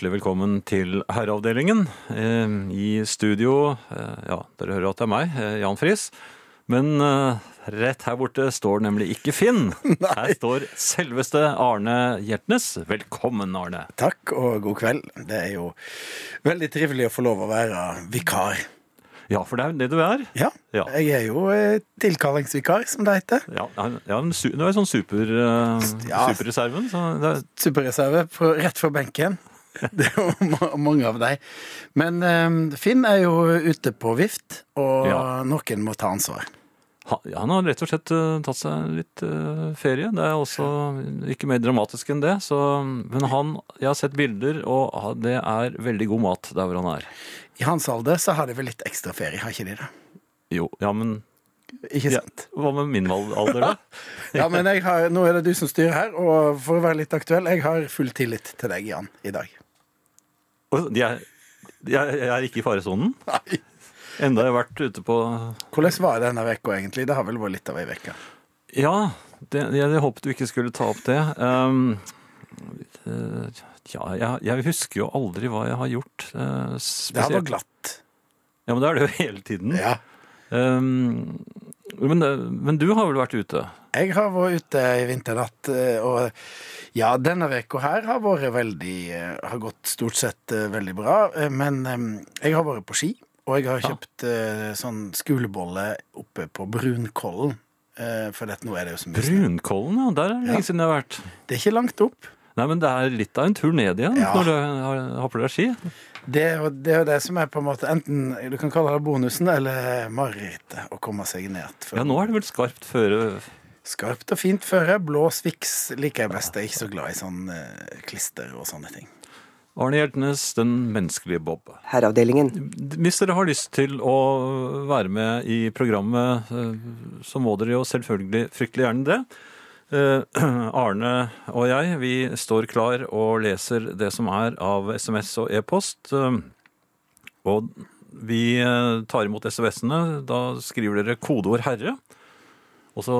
Hjertelig velkommen til Herreavdelingen. Eh, I studio, eh, ja, dere hører at det er meg, eh, Jan Friis. Men rett her borte står nemlig ikke Finn. Her står selveste Arne Hjertnes. Velkommen, Arne. Takk og god kveld. Det er jo veldig trivelig å få lov å være vikar. Ja, for det er jo det du er. Ja, Ja. jeg er jo tilkallingsvikar, som det heter. Ja, ja du er sånn super, uh, Ja. superreserven. Så det er, Superreserve på, rett fra benken. Det er jo mange av dem. Men eh, Finn er jo ute på vift, og Ja. noen må ta ansvar. han, han har rett og slett eh, tatt seg litt eh, ferie. Det er også ikke mer dramatisk enn det. Så, men han, jeg har sett bilder, og det er veldig god mat der hvor han er. I hans alder så har de vel litt ekstra ferie, har ikke de det? Jo, ja, men Ikke ja. Hva med min alder, da? Ja, men har, nå er det du som styrer her, og for å være litt aktuell, jeg har full tillit til deg, Jan, i dag. De er, de er, jeg er ikke i faresonen. Nei. Enda jeg har vært ute på Hvordan var det denne vekka egentlig? Det har vel vært litt av ei uke. Ja, det, jeg, håpet du ikke skulle ta opp det. Um, eh, ja, jeg, jeg husker jo aldri hva jeg har gjort. eh, Det har vært glatt. Ja, men det er det jo hele tiden. Ja. Um, men, men du har vel vært ute? Jeg har vært ute i vinternatt, eh, og ja, denne veka her har vært veldig eh, Har gått stort sett eh, veldig bra. Men jeg har vært på ski, og jeg har kjøpt ja. sånn skolebolle oppe på Brunkollen. For dette, nå er det jo så mye. Brunkollen, ja. Der er det Ja. lenge siden jeg har vært. Det er ikke langt opp. Nei, men det er litt av en tur ned igjen Ja. når du på deg ski. Det er, jo, det er jo det som er på en måte enten du kan kalle det bonusen eller marerittet å komme seg ned. For Ja, nå er det vel skarpt føre Skarpt og fint føre. Blå Swix liker jeg best. Jeg er ikke så glad i sånn eh, klister og sånne ting. Arne Hjeltnes, den menneskelige Bob. Herreavdelingen. Hvis dere har lyst til å være med i programmet, eh, så må dere jo selvfølgelig fryktelig gjerne det. Eh, Arne og jeg, vi står klar og leser det som er av SMS og e-post. Eh, Og vi eh, tar imot SMS-ene. Da skriver dere kodeord 'herre', og så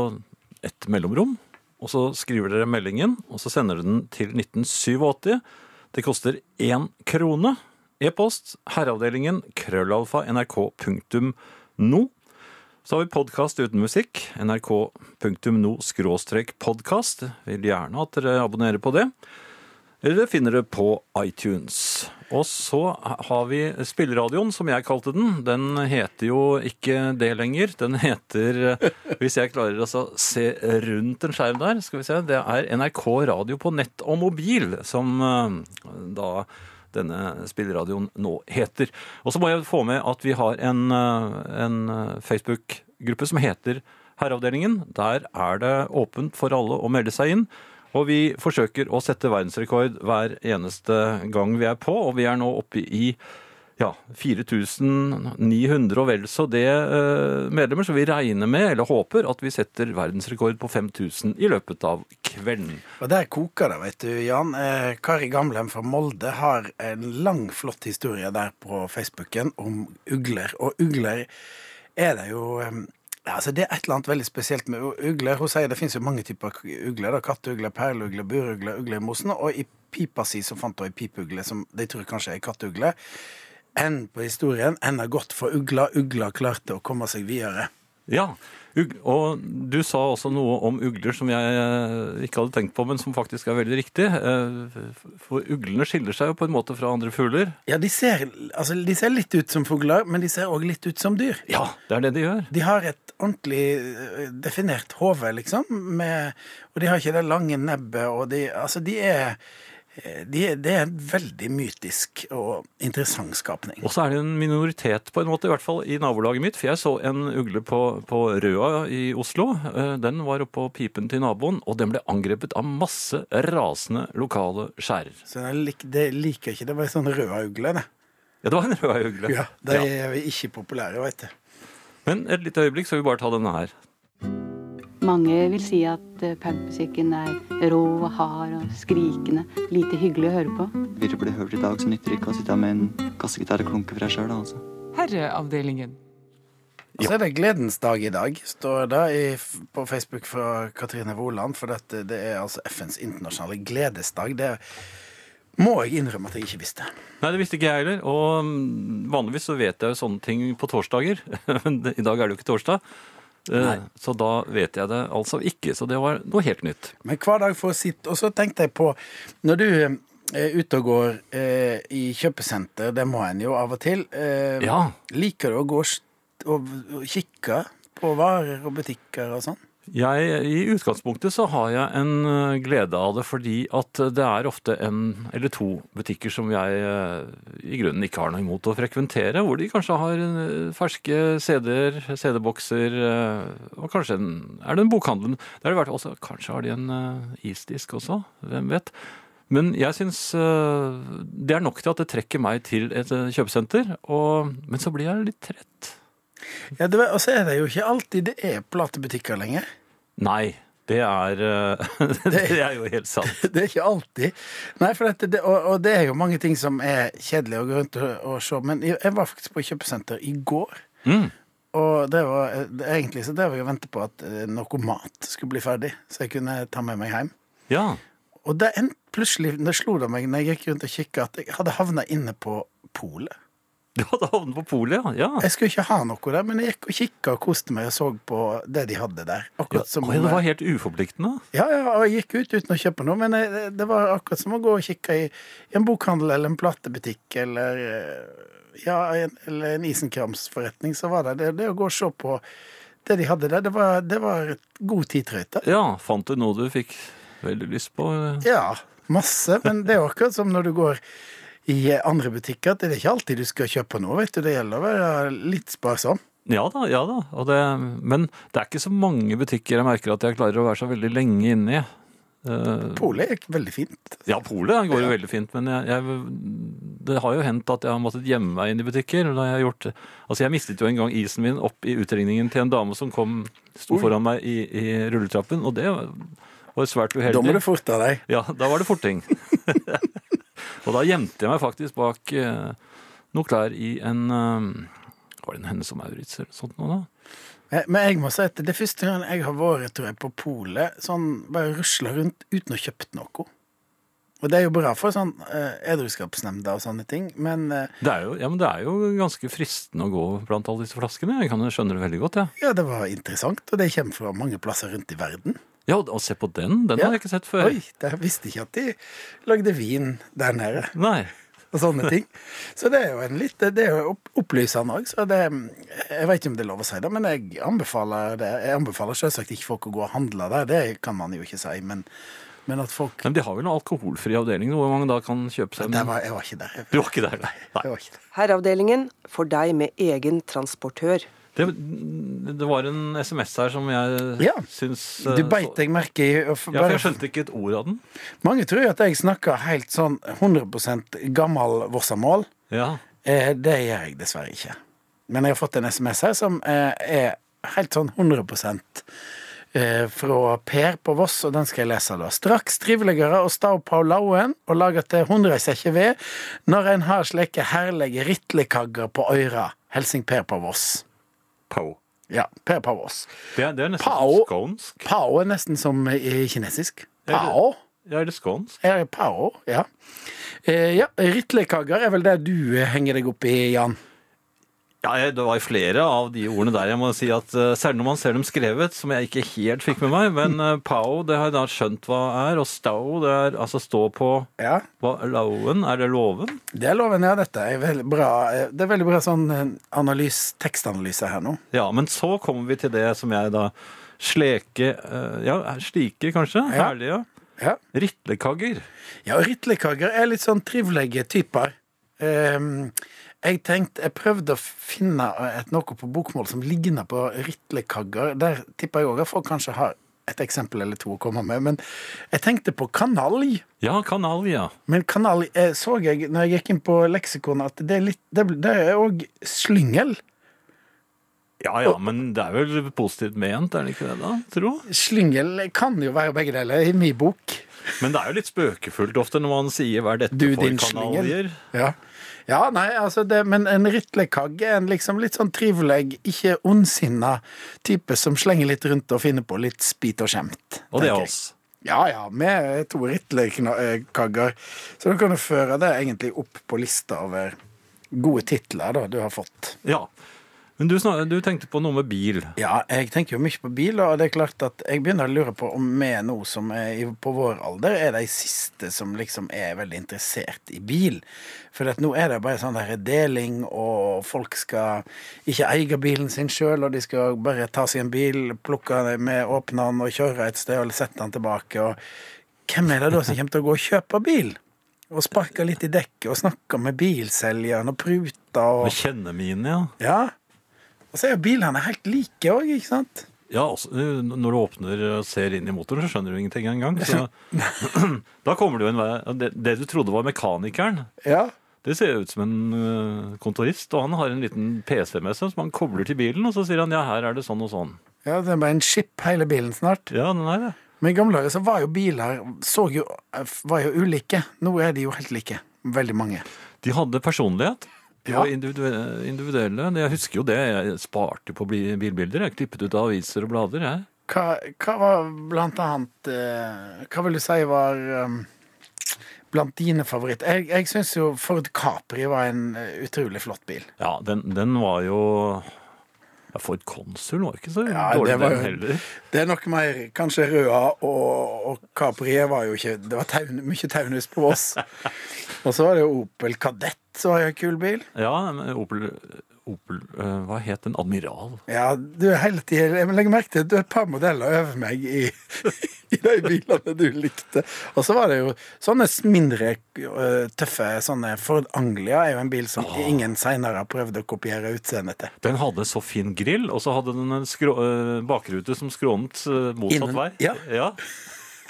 et mellomrom. Og så skriver dere meldingen, og så sender dere den til 1987. Det koster én krone. E-post herreavdelingen krøllalfa nrk.no. Så har vi podkast uten musikk. nrk.no podkast. Vil gjerne at dere abonnerer på det. Eller finner det på iTunes. Og så har vi spilleradioen, som jeg kalte den. Den heter jo ikke det lenger. Den heter, hvis jeg klarer å se rundt en skjerm der, skal vi se, det er NRK Radio på nett og mobil, som eh, da denne spilleradioen nå heter. Og så må jeg få med at vi har en, eh, en Facebook-gruppe som heter Herreavdelingen. Der er det åpent for alle å melde seg inn. Og vi forsøker å sette verdensrekord hver eneste gang vi er på, og vi er nå oppe i ja, 4900 og vel så det eh, medlemmer, så vi regner med, eller håper, at vi setter verdensrekord på 5000 i løpet av kvelden. Og der koker det, vet du, Jan. Eh, Kari Gamlem fra Molde har en lang, flott historie der på Facebooken om ugler. Og ugler er det jo eh, altså Det er et eller annet veldig spesielt med ugler. Hun sier det finnes jo mange typer ugler. da, Katteugler, perleugler, burugler, ugler i mosen. Og i pipa si så fant hun ei pipeugle som de tror kanskje er katteugle. Enden på historien ender godt for ugla. Ugla klarte å komme seg videre. Ja, og du sa også noe om ugler som jeg eh, ikke hadde tenkt på, men som faktisk er veldig riktig. Eh, For uglene skiller seg jo på en måte fra andre fugler. Ja, de ser, altså, de ser litt ut som fugler, men de ser òg litt ut som dyr. Ja, det er det de gjør. De har et ordentlig eh, definert hode, liksom, med, og de har ikke det lange nebbet, og de, altså, de er eh, de, er- det en veldig mytisk og interessant skapning. Og så er det en minoritet på en måte, i hvert fall i nabolaget mitt. For jeg så en ugle på, på Røa i Oslo. Eh, Den var oppå pipen til naboen, og den ble angrepet av masse rasende lokale skjærer. Så jeg lik, det liker ikke. Det var en sånn Røa-ugle, det. Ja, det var en Røa-ugle. Ja, de Ja. er ikke populære, veit du. Men et lite øyeblikk, så vil vi bare ta denne her. Mange vil si at eh, punkmusikken er rå og hard og skrikende. Lite hyggelig å høre på. Vil du bli hørt i dag, så nytter det ikke å sitte med en kassegitar og klunke for deg sjøl. Altså. Herreavdelingen. Og så er det gledens dag i dag, står det i, på Facebook fra Katrine Woland. For dette, det er altså FNs internasjonale gledesdag. Det er må jeg innrømme at jeg ikke visste. Nei, det visste ikke jeg heller. Og mm, vanligvis så vet jeg jo sånne ting på torsdager. Men I dag er det jo ikke torsdag. Eh, Nei. Så da vet jeg det altså ikke. Så det var noe helt nytt. Men hver dag får jeg sitte, og så tenkte jeg på Når du eh, er ute og går eh, i kjøpesenter, det må en jo av og til, eh, Ja. liker du å gå og, og kikke på varer og butikker og sånn? Jeg, I utgangspunktet så har jeg en eh, glede av det, fordi at det er ofte en eller to butikker som jeg eh, i grunnen ikke har noe imot å frekventere, hvor de kanskje har eh, ferske CD-er, CD-bokser, og kanskje en, er det en bokhandel. Det har det vært også, kanskje har de en isdisk også, hvem vet. Men jeg syns det er nok til at det trekker meg til et kjøpesenter, og, men så blir jeg litt trett. Ja, det, og så er det jo ikke alltid det er platebutikker lenger. Nei, det er, eh, det er jo helt sant. Det er ikke alltid. Nei, for dette, det, og, og det er jo mange ting som er kjedelig å gå rundt og, se. Men jeg var faktisk på kjøpesenter i går. Mm. Og det var det, egentlig så drev jeg og ventet på at eh, noe mat skulle bli ferdig, så jeg kunne ta med meg hjem. Ja, Og det en, plutselig det slo det meg når jeg gikk rundt og kikka, at jeg hadde havna inne på polet. du hadde havnet på polet, ja. ja. Jeg skulle ikke ha noe der, men jeg gikk og kikka og koste meg og så på det de hadde der. Ja, oi, det var helt uforpliktende. Ja, ja, og jeg gikk ut uten å kjøpe noe, men jeg, det var akkurat som å gå og kikke i, en bokhandel eller en platebutikk eller eh, ja, en, eller en isenkramsforretning, så var det det, det å gå og se på det de hadde der, det var, det var god tidtrøyte. Ja, fant du noe du fikk veldig lyst på? Ja, masse, men det er akkurat som når du går i andre butikker, at det er ikke alltid du skal kjøpe noe, vet du, det gjelder å være litt sparsom. Ja da, ja da. Og det, men det er ikke så mange butikker jeg merker at jeg klarer å være så veldig lenge inne i. Eh, Polet er veldig fint. ja, polet går jo Ja. veldig fint, men jeg, jeg, det har jo hendt at jeg har måttet gjemme meg inn i butikker. Jeg gjort, altså jeg mistet jo en gang isen min opp i utringningen til en dame som kom, sto Oi. foran meg i, i rulletrappen, og det var svært uheldig. Da må du forte deg. Ja, da var det forting. og da gjemte jeg meg faktisk bak eh, noe klær i en eh, Var det en Hennes og Maurits eller sånt noe da? Eh, Men jeg må si at det er første gang jeg har vært tror jeg, på polet, sånn bare rusla rundt uten å ha kjøpt noe. Og det er jo bra for sånn edruskapsnemnda og sånne ting, men Det er, jo, ja, men det er jo ganske fristende å gå blant alle disse flaskene. Jeg kan skjønne det veldig godt, ja. ja, det var interessant, og det kommer fra mange plasser rundt i verden. Ja, og se på den. Den Ja. har jeg ikke sett før. Oi, jeg visste ikke at de lagde vin der nede, Nei. og sånne ting. Så det er jo en litt, det er jo opplysende òg, så det Jeg vet ikke om det er lov å si det, men jeg anbefaler det. Jeg anbefaler selvsagt ikke folk å gå og handle der, det kan man jo ikke si, men, men at folk Men de har vel en alkoholfri avdeling hvor man da kan kjøpe seg en var, jeg var ikke der. Jeg, Du var ikke der, nei. nei. var. Herreavdelingen for deg med egen transportør. Det, det var en SMS her som jeg Ja. syns eh, Du beit deg merke i Ja, for jeg skjønte ikke et ord av den. Mange tror jo at jeg snakker helt sånn 100% gammel Vossamål. Ja. Eh, det gjør jeg dessverre ikke. Men jeg har fått en SMS her som eh, er helt sånn 100 eh, fra Per på Voss, og den skal jeg lese da. Straks triveligere å stå på lauen og lage til hundresekker ved når en har slike herlige ritlekagger på øyra. Helsing Per på Voss. Pao. Ja, Per på Det, er- det er nesten Pao. skånsk. Pao er nesten som i kinesisk. Det- Pao. Ja, er det skånsk? Er det Pao, ja. Eh, ja, Ritlekaker er vel det du eh, henger deg opp i, Jan? Ja, det var flere av de ordene der. Jeg må si at eh, Særlig når man ser dem skrevet, som jeg ikke helt fikk med meg. Men eh, Pao, det har jeg da skjønt hva er. Og Stau, det er altså stå på Ja. hva, Loven, er det loven? Det er loven, ja. Dette er veldig bra. eh, Det er veldig bra sånn analys, tekstanalyse her nå. Ja, men så kommer vi til det som jeg da Sleke Ja, slike, kanskje? Ja. Herlige. Ja. Ritlekagger. Ja, ritlekagger er litt sånn trivelige typer. Ehm, jeg tenkte, jeg prøvde å finne et, noe på bokmål som ligner på ritlekagger. Der tipper jeg òg at folk kanskje har et eksempel eller to å komme med. Men jeg tenkte på kanalj. Ja, kanalj, ja. Men kanalj eh, så jeg når jeg gikk inn på leksikonet at det er litt Det, det er òg slyngel. Ja ja, men det er vel positivt ment, er det ikke det, da? Tro? Slyngel kan jo være begge deler i min bok. Men det er jo litt spøkefullt ofte når man sier 'hva er dette Du, for kanaljer kanaljer'? Ja. Ja, nei, altså det, men en ritlekagge er en liksom litt sånn trivelig, ikke ondsinna type som slenger litt rundt og finner på litt spit og skjemt. Og det er jeg. oss. Ja, ja, er to Rittler-kagger. Så da kan du føre det egentlig opp på lista over gode titler da du har fått. Ja. Men du, du tenkte på noe med bil. Ja, jeg tenker jo mye på bil, og det er klart at jeg begynner å lure på om vi nå som er på vår alder, er de siste som liksom er veldig interessert i bil. For nå er det bare sånn der deling, og folk skal ikke eie bilen sin sjøl, og de skal bare ta seg en bil, plukke den med, åpne den og kjøre et sted og sette den tilbake. Og hvem er det da som kommer til å gå og kjøpe bil? Og sparke litt i dekket og snakke med bilselgeren og prute og Med kjennemine, ja. Ja. Og så er jo bilene helt like òg, ikke sant? Ja, også, Når du åpner og ser inn i motoren, så skjønner du ingenting engang. Så, da kommer jo en vei det, det du trodde var mekanikeren, Ja. det ser ut som en øh, kontorist. Og han har en liten PC med seg som han kobler til bilen, og så sier han ja, her er det sånn og sånn. ja, det er bare en skip hele bilen snart. Ja, den er det. Men i gamle dager så var jo biler jo, var jo ulike. Nå er de jo helt like. Veldig mange. De hadde personlighet. De Ja. var individuelle. Jeg husker jo det. Jeg sparte på bilbilder. Jeg klippet ut aviser og blader. jeg. Hva, hva var blant annet eh, Hva vil du si var um, blant dine favoritter? Jeg, jeg syns jo Ford Capri var en eh, utrolig flott bil. Ja, den, den var jo ja, Ford Consul var ikke så Ja, dårlig, var den heller. Det er nok mer kanskje Røa og, og Capri var jo ikke Det var taun, mye taunus på oss. Og så var det jo Opel Kadett, som var jo en kul bil. Ja, men Opel, Opel øh, Hva het den? Admiral? Ja, du er hele tiden Jeg legger merke til at du er et par modeller over meg i, i de bilene du likte. Og så var det jo sånne mindre øh, tøffe sånne Ford Anglia er jo en bil som ingen seinere har prøvd å kopiere utseendet til. Den hadde så fin grill, og så hadde den en skrå, øh, bakrute som skrånet motsatt Innen- vei. ja. ja.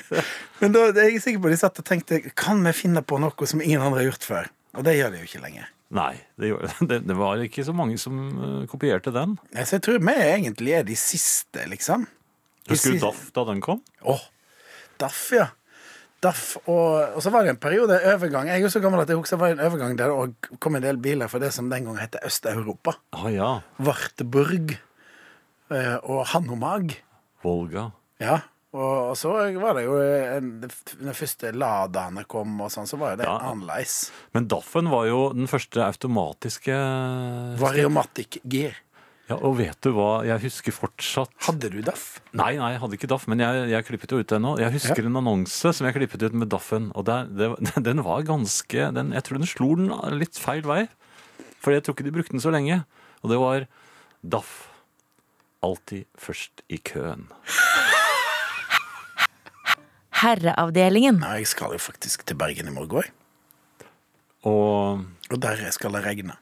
Men da er jeg sikker på at de satt og tenkte Kan vi finne på noe som ingen andre har gjort før? Og det gjør de jo ikke lenger. Nei, det, det, det var ikke så mange som øh, kopierte den. Ja, Så jeg tror vi egentlig er de siste, liksom. De Husker du Daff da den kom? Åh, Daff, ja. Daff, og, og så var det en periode overgang. Jeg er jo så gammel at jeg husker det var en overgang der det kom en del biler fra det som den gang het Øst-Europa. Ah, ja. Wartburg eh, og Hanomag. Volga. Ja. Og, så var det jo Den første Ladaene kom, og sånn, så var jo det Ja. annerledes. Men Daffen var jo den første automatiske Variomatic gir. Ja, Og vet du hva, jeg husker fortsatt Hadde du Daff? Nei, nei, jeg hadde ikke Daff, men jeg, jeg klippet jo ut den nå. Jeg husker en annonse som jeg klippet ut med Daffen, og der, det, den var ganske den, Jeg tror den slo den litt feil vei, for jeg tror ikke de brukte den så lenge. Og det var Daff. Alltid først i køen. Herreavdelingen. Nei, jeg skal jo faktisk til Bergen i morgen. jeg. Og Og der skal det regne.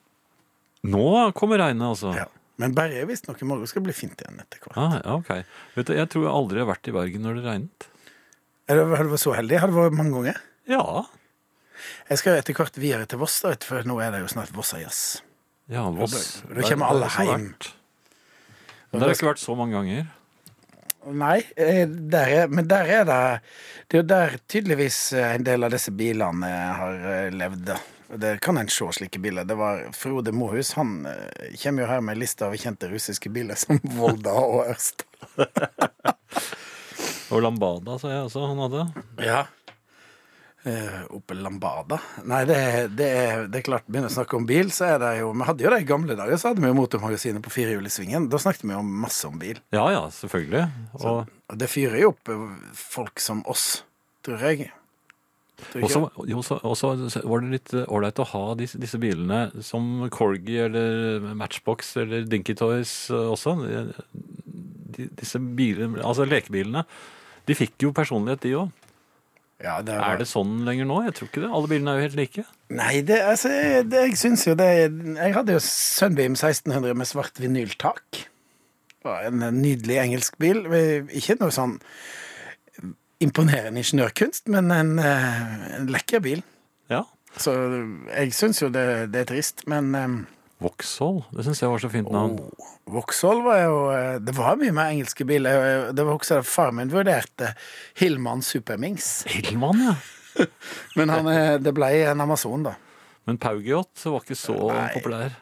nå kommer regnet, altså. Ja. Men bare hvis visstnok i morgen skal bli fint igjen etter hvert. Ah, ja, ok. Vet du, Jeg tror jeg aldri har vært i Bergen når det regnet. Du har du vært så heldig? Har du vært mange ganger? Ja. Jeg skal jo etter hvert videre til Voss, da, vet du, for nå er det jo snart Vossajazz. ja Voss. Da- da kommer alle Der har jeg også hjem. vært. Men Der har jeg ikke vært så mange ganger. Nei, eh, der er, men der er det Det er jo der tydeligvis eh, en del av disse bilene har eh, levd, Det kan en se slike biler. Det var Frode Mohus. Han kommer jo her med en liste av kjente russiske biler som Volda og Ørst. Og Lambada, sa jeg også han hadde. Ja. Eh, Opel Lambada. Nei, det, det, det er klart, begynner å snakke om bil, så er det jo Vi hadde jo det i gamle dager, så hadde vi jo Motormagasinet på firehjul i svingen. Da snakket vi jo masse om bil. Ja ja, selvfølgelig. Og Og det fyrer jo opp eh, folk som oss, tror jeg. Og så så- så var det litt ålreit å ha disse, disse bilene som Corgi eller Matchbox eller Dinky Toys eh, også. De, disse bilene, altså lekebilene. De fikk jo personlighet, de òg. Ja, det var... Er det sånn lenger nå? Jeg tror ikke det. Alle bilene er jo helt like. Nei, det, altså, det, jeg syns jo det Jeg hadde jo Sunbeam 1600 med svart vinyltak. En nydelig engelsk bil. Ikke noe sånn imponerende ingeniørkunst, men en, eh, en lekker bil. Ja. Så jeg syns jo det, det er trist, men eh, Vauxhall, det syns jeg var så fint navn. oh, Vauxhall var jo eh, Det var mye mer engelske biler. Det var også Faren far min vurderte Hillman Supermings. Hillman, ja. Men han, eh, det ble en Amazon, da. Men Paugeot var ikke så Nei. populær.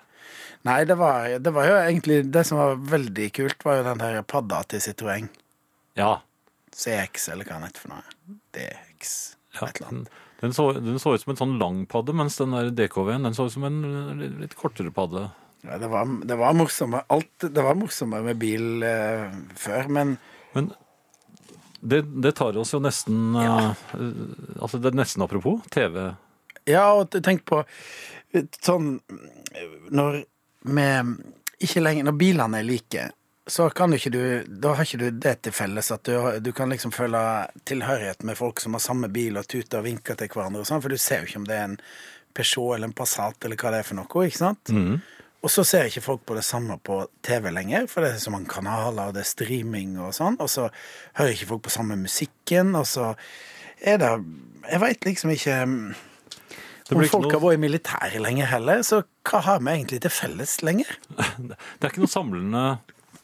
Nei, det var, det var jo egentlig Det som var veldig kult, var jo den der padda til Citroën. Ja. CX, eller hva den heter for noe. DX, Ja, et eller annet. Den, så, den så ut som en sånn lang padde, mens den der DKV-en den så ut som en litt, litt kortere padde. Ja, det, var, det var morsommere alt, det var morsommere med bil eh, før, men Men det, det tar oss jo nesten Ja. eh, Altså, det er nesten apropos TV. Ja, og tenk på eh, sånn Når vi Ikke lenger Når bilene er like, så kan du ikke du Da har ikke du det til felles at du, du kan liksom føle tilhørighet med folk som har samme bil og tuter og vinker til hverandre og sånn, for du ser jo ikke om det er en Peugeot eller en Passat eller hva det er for noe, ikke sant? Og så ser ikke folk på det samme på TV lenger, for det er så mange kanaler, og det er streaming og sånn, og så hører ikke folk på samme musikken, og så er det Jeg veit liksom ikke om folk har vært i militæret lenger heller, så hva har vi egentlig til felles lenger? Det er ikke noe samlende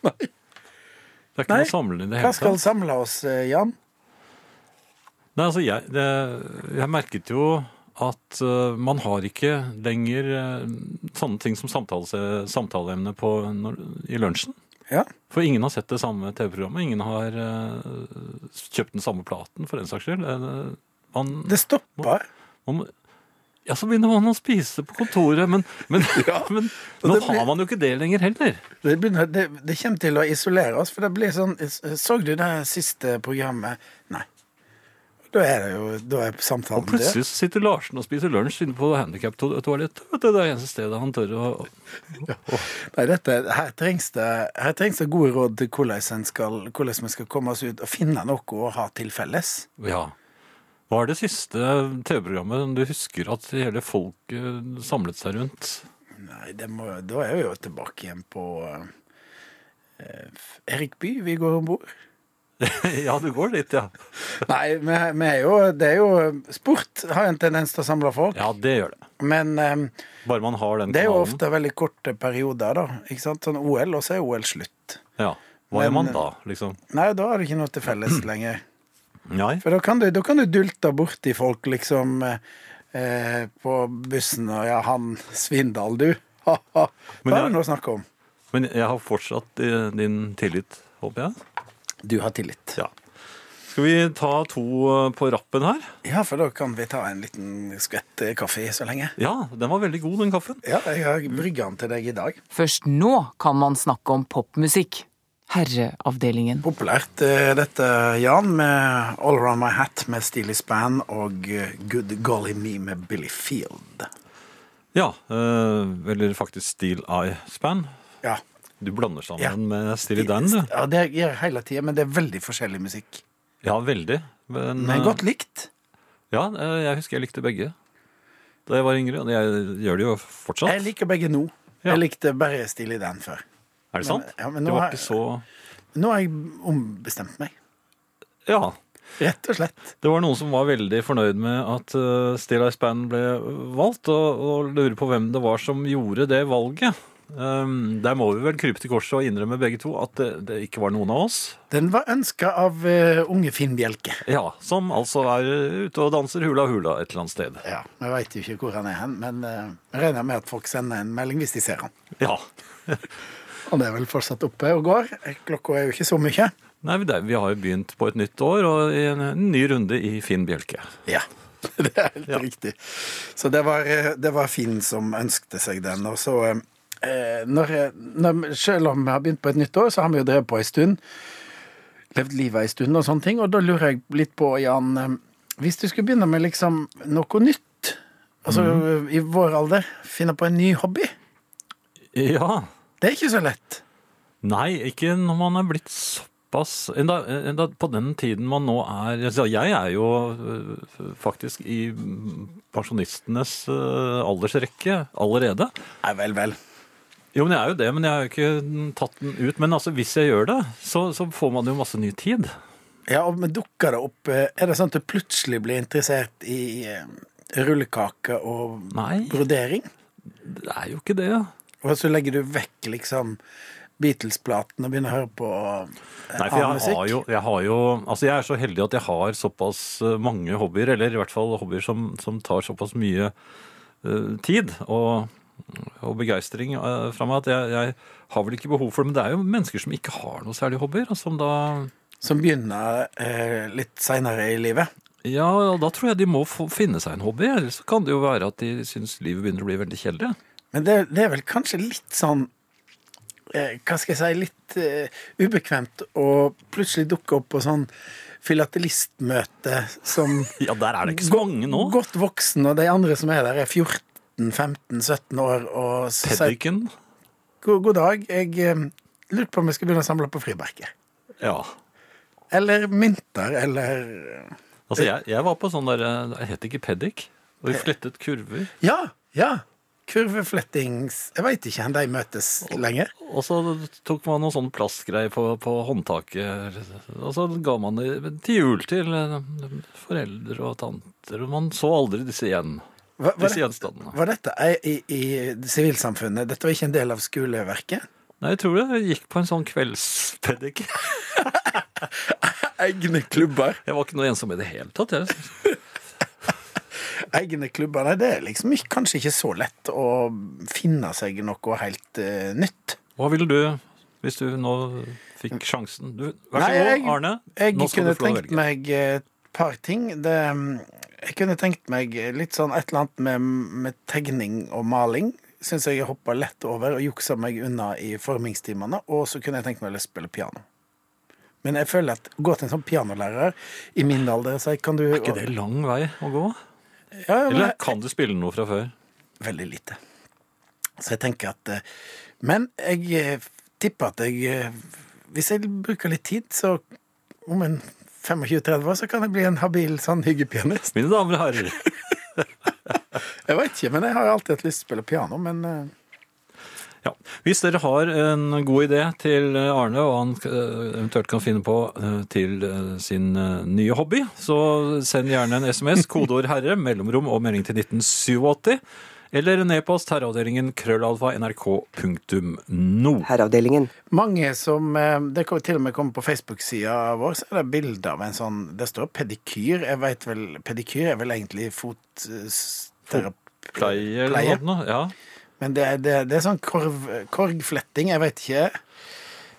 Det er ikke Nei. noe samlende i det Hva hele skal tatt. samle oss, eh, Jan? Nei, altså, jeg, det, jeg merket jo at eh, man har ikke lenger eh, sånne ting som samtale, samtaleemne på, når, i lunsjen. Ja. For ingen har sett det samme TV-programmet. Ingen har eh, kjøpt den samme platen, for den saks skyld. Eh, Man, Det stopper. man, ja, så begynner man å spise på kontoret, men, men, men nå blir- har man jo ikke det lenger heller. Det, begynner, det, det kommer til å isolere oss, for det blir sånn Så du det siste programmet? Nei. Da er det jo Da er Og samtalen død. plutselig sitter Larsen og spiser lunsj inne på handikaptoalettet. Det er det eneste stedet han tør å Nei, dette, her, trengs det, her trengs det gode råd til hvordan, skal, hvordan vi skal komme oss ut og finne noe å ha til felles. Ja. Hva er det siste TV-programmet du husker at hele folket samlet seg rundt? Nei, det må, da er vi jo tilbake igjen på eh, Erik Bye, vi går om bord. ja, du går dit, ja. Nei, vi, vi er jo, det er jo Sport har en tendens til å samle folk. Ja, det gjør det. Men um, Bare man har den det er jo ofte veldig korte perioder, da. Ikke sant? Sånn OL, og så er OL slutt. Ja. Hva Men- man da, liksom? Nei, da har du ikke noe til felles lenger. Nei. For da kan du, da kan du dulte borti folk, liksom, eh, på bussen, og ja, han Svindal, du. Ha, ha. Men Da er det noe å snakke om. Men jeg har fortsatt eh, din tillit, håper jeg. Du har tillit. Ja. Skal vi ta to eh, på rappen her? Ja, for da kan vi ta en liten skvett eh, kaffe så lenge. Ja, den var veldig god, den kaffen. Ja, jeg har brygga den til deg i dag. Først nå kan man snakke om popmusikk. Herreavdelingen. Populært eh, dette, Jan, med All Around My Hat med Steely Span og eh, Good Golly Me med Billy Field. Ja, eh, eller faktisk Steel Eye Span. Ja, Du blander sammen Ja. med Steely Dan, du. ja det gjør jeg hele tida, men det er veldig forskjellig musikk. Ja, veldig. Men, Men godt likt. Ja, jeg husker jeg likte begge da jeg var yngre. Og jeg gjør det jo fortsatt. Jeg liker begge nå. Ja. Jeg likte bare Steely Dan før. Er det sant? ja, men det var har- ikke så Nå har jeg ombestemt meg. Ja. Rett og slett. Det var noen som var veldig fornøyd med at uh, Still Ice Band ble valgt, og, og lurer på hvem det var som gjorde det valget. Um, der må vi vel krype til korset og innrømme begge to at det, det ikke var noen av oss. Den var ønska av uh, unge Finn Bjelke. Ja, Som altså er ute og danser hula hula et eller annet sted. Ja, Vi veit jo ikke hvor han er hen, men uh, regner med at folk sender en melding hvis de ser han. Ja. Han er vel fortsatt oppe og går. Klokka er jo ikke så mye. Nei, vi, vi har jo begynt på et nytt år og en, ny runde i Finn Bjelke. Ja, det er helt riktig. Så det var, eh, det var Finn som ønskte seg den. Og så eh, når, når, Selv om vi har begynt på et nytt år, så har vi jo drevet på en stund. Levd livet ei stund og sånne ting. Og da lurer jeg litt på, Jan eh, Hvis du skulle begynne med liksom noe nytt, altså i vår alder, finne på en ny hobby Ja. Det er ikke så lett. Nei, ikke når man er blitt såpass enda, enda på den tiden man nå er Jeg er jo øh, faktisk i pensjonistenes øh, aldersrekke allerede. Nei, vel, vel. Jo, men jeg er jo det, men jeg har jo ikke tatt den ut. Men altså, hvis jeg gjør det, så, så får man jo masse ny tid. Ja, men dukker det opp eh, Er det sånn at du plutselig blir interessert i rullekake og Nei. brodering? Det er jo ikke det. Og så legger du vekk liksom Beatles-platen og begynner å høre på eh, Nei, for annen jeg har, jo, jeg har jo Altså, jeg er så heldig at jeg har såpass øh, mange hobbyer, eller i hvert fall hobbyer som, som tar såpass mye uh, tid og, og begeistring uh, fra meg at jeg, jeg har vel ikke behov for det. Men det er jo mennesker som ikke har noe særlig hobbyer, og som da som begynner uh, litt seinere i livet. Ja, da tror jeg de må få finne seg en hobby. Ellers kan det jo være at de syns livet begynner å bli veldig kjedelig. Men det, det er vel kanskje litt sånn eh, Hva skal jeg si Litt eh, ubekvemt å plutselig dukke opp på sånn filatelistmøte som Ja, der er det ikke så mange nå. Godt voksen, og de andre som er der, er 14-15-17 år og sier Peddiken. god, god dag, jeg eh, lurte på om jeg skal begynne å samle på frimerker. Ja. Eller mynter, eller Altså, jeg, jeg var på sånn der jeg Det het ikke peddik. Og vi flettet kurver. Ja! Ja! Kurveflettings Jeg veit ikke hvor de møtes lenger. Og så tok man noen sånn plastgreier på, på håndtaket. Og så ga man det til jul til eh, foreldre og tanter. Og man så aldri disse igjen. Var, var, Disse gjenstandene. var dette i, i sivilsamfunnet? Dette var ikke en del av skoleverket? Nei, jeg tror det gikk på en sånn kveldspeddik. Egne klubber. Jeg var ikke noe ensom i det hele tatt. Jeg. Egne klubber, nei, det er liksom ikke, kanskje ikke så lett å finne seg noe helt uh, nytt. Hva ville du hvis du nå fikk sjansen? Du, vær så god, Arne. Jeg Nå skal kunne du få lov å tenkt velge. meg et par ting. Det, jeg kunne tenkt meg litt sånn et eller annet med, med tegning og maling. Syns jeg jeg hoppa lett over og juksa meg unna i formingstimene. Og så kunne jeg tenkt meg å spille piano. Men jeg føler at gå til en sånn pianolærer i min alder så jeg, kan du Er ikke det lang vei å gå? Ja, men- Eller kan du spille noe fra før? veldig lite. Så jeg tenker at eh, Men jeg eh, tipper at jeg eh, Hvis jeg bruker litt tid, så om en 25-30 år, så kan jeg bli en habil sånn hyggepianist. Mine damer og herrer. Jeg vet ikke, men jeg har alltid hatt lyst til å spille piano, men eh, Ja. Hvis dere har en god idé til Arne, og han eh, eventuelt kan finne på eh, til eh, sin eh, nye hobby, så send gjerne en SMS, kodeord 'herre', mellomrom og melding til 1987. Eller en e-post herreavdelingen krøllalfa nrk.no. Herreavdelingen. mange som eh, Det kan til og med komme på Facebook-sida vår, så er det bilder av en sånn Det står pedikyr. Jeg vet vel Pedikyr er vel egentlig fotterapi. Pleie eller noe sånt? Ja. Men det, det, det er sånn korv, korgfletting. Jeg vet ikke.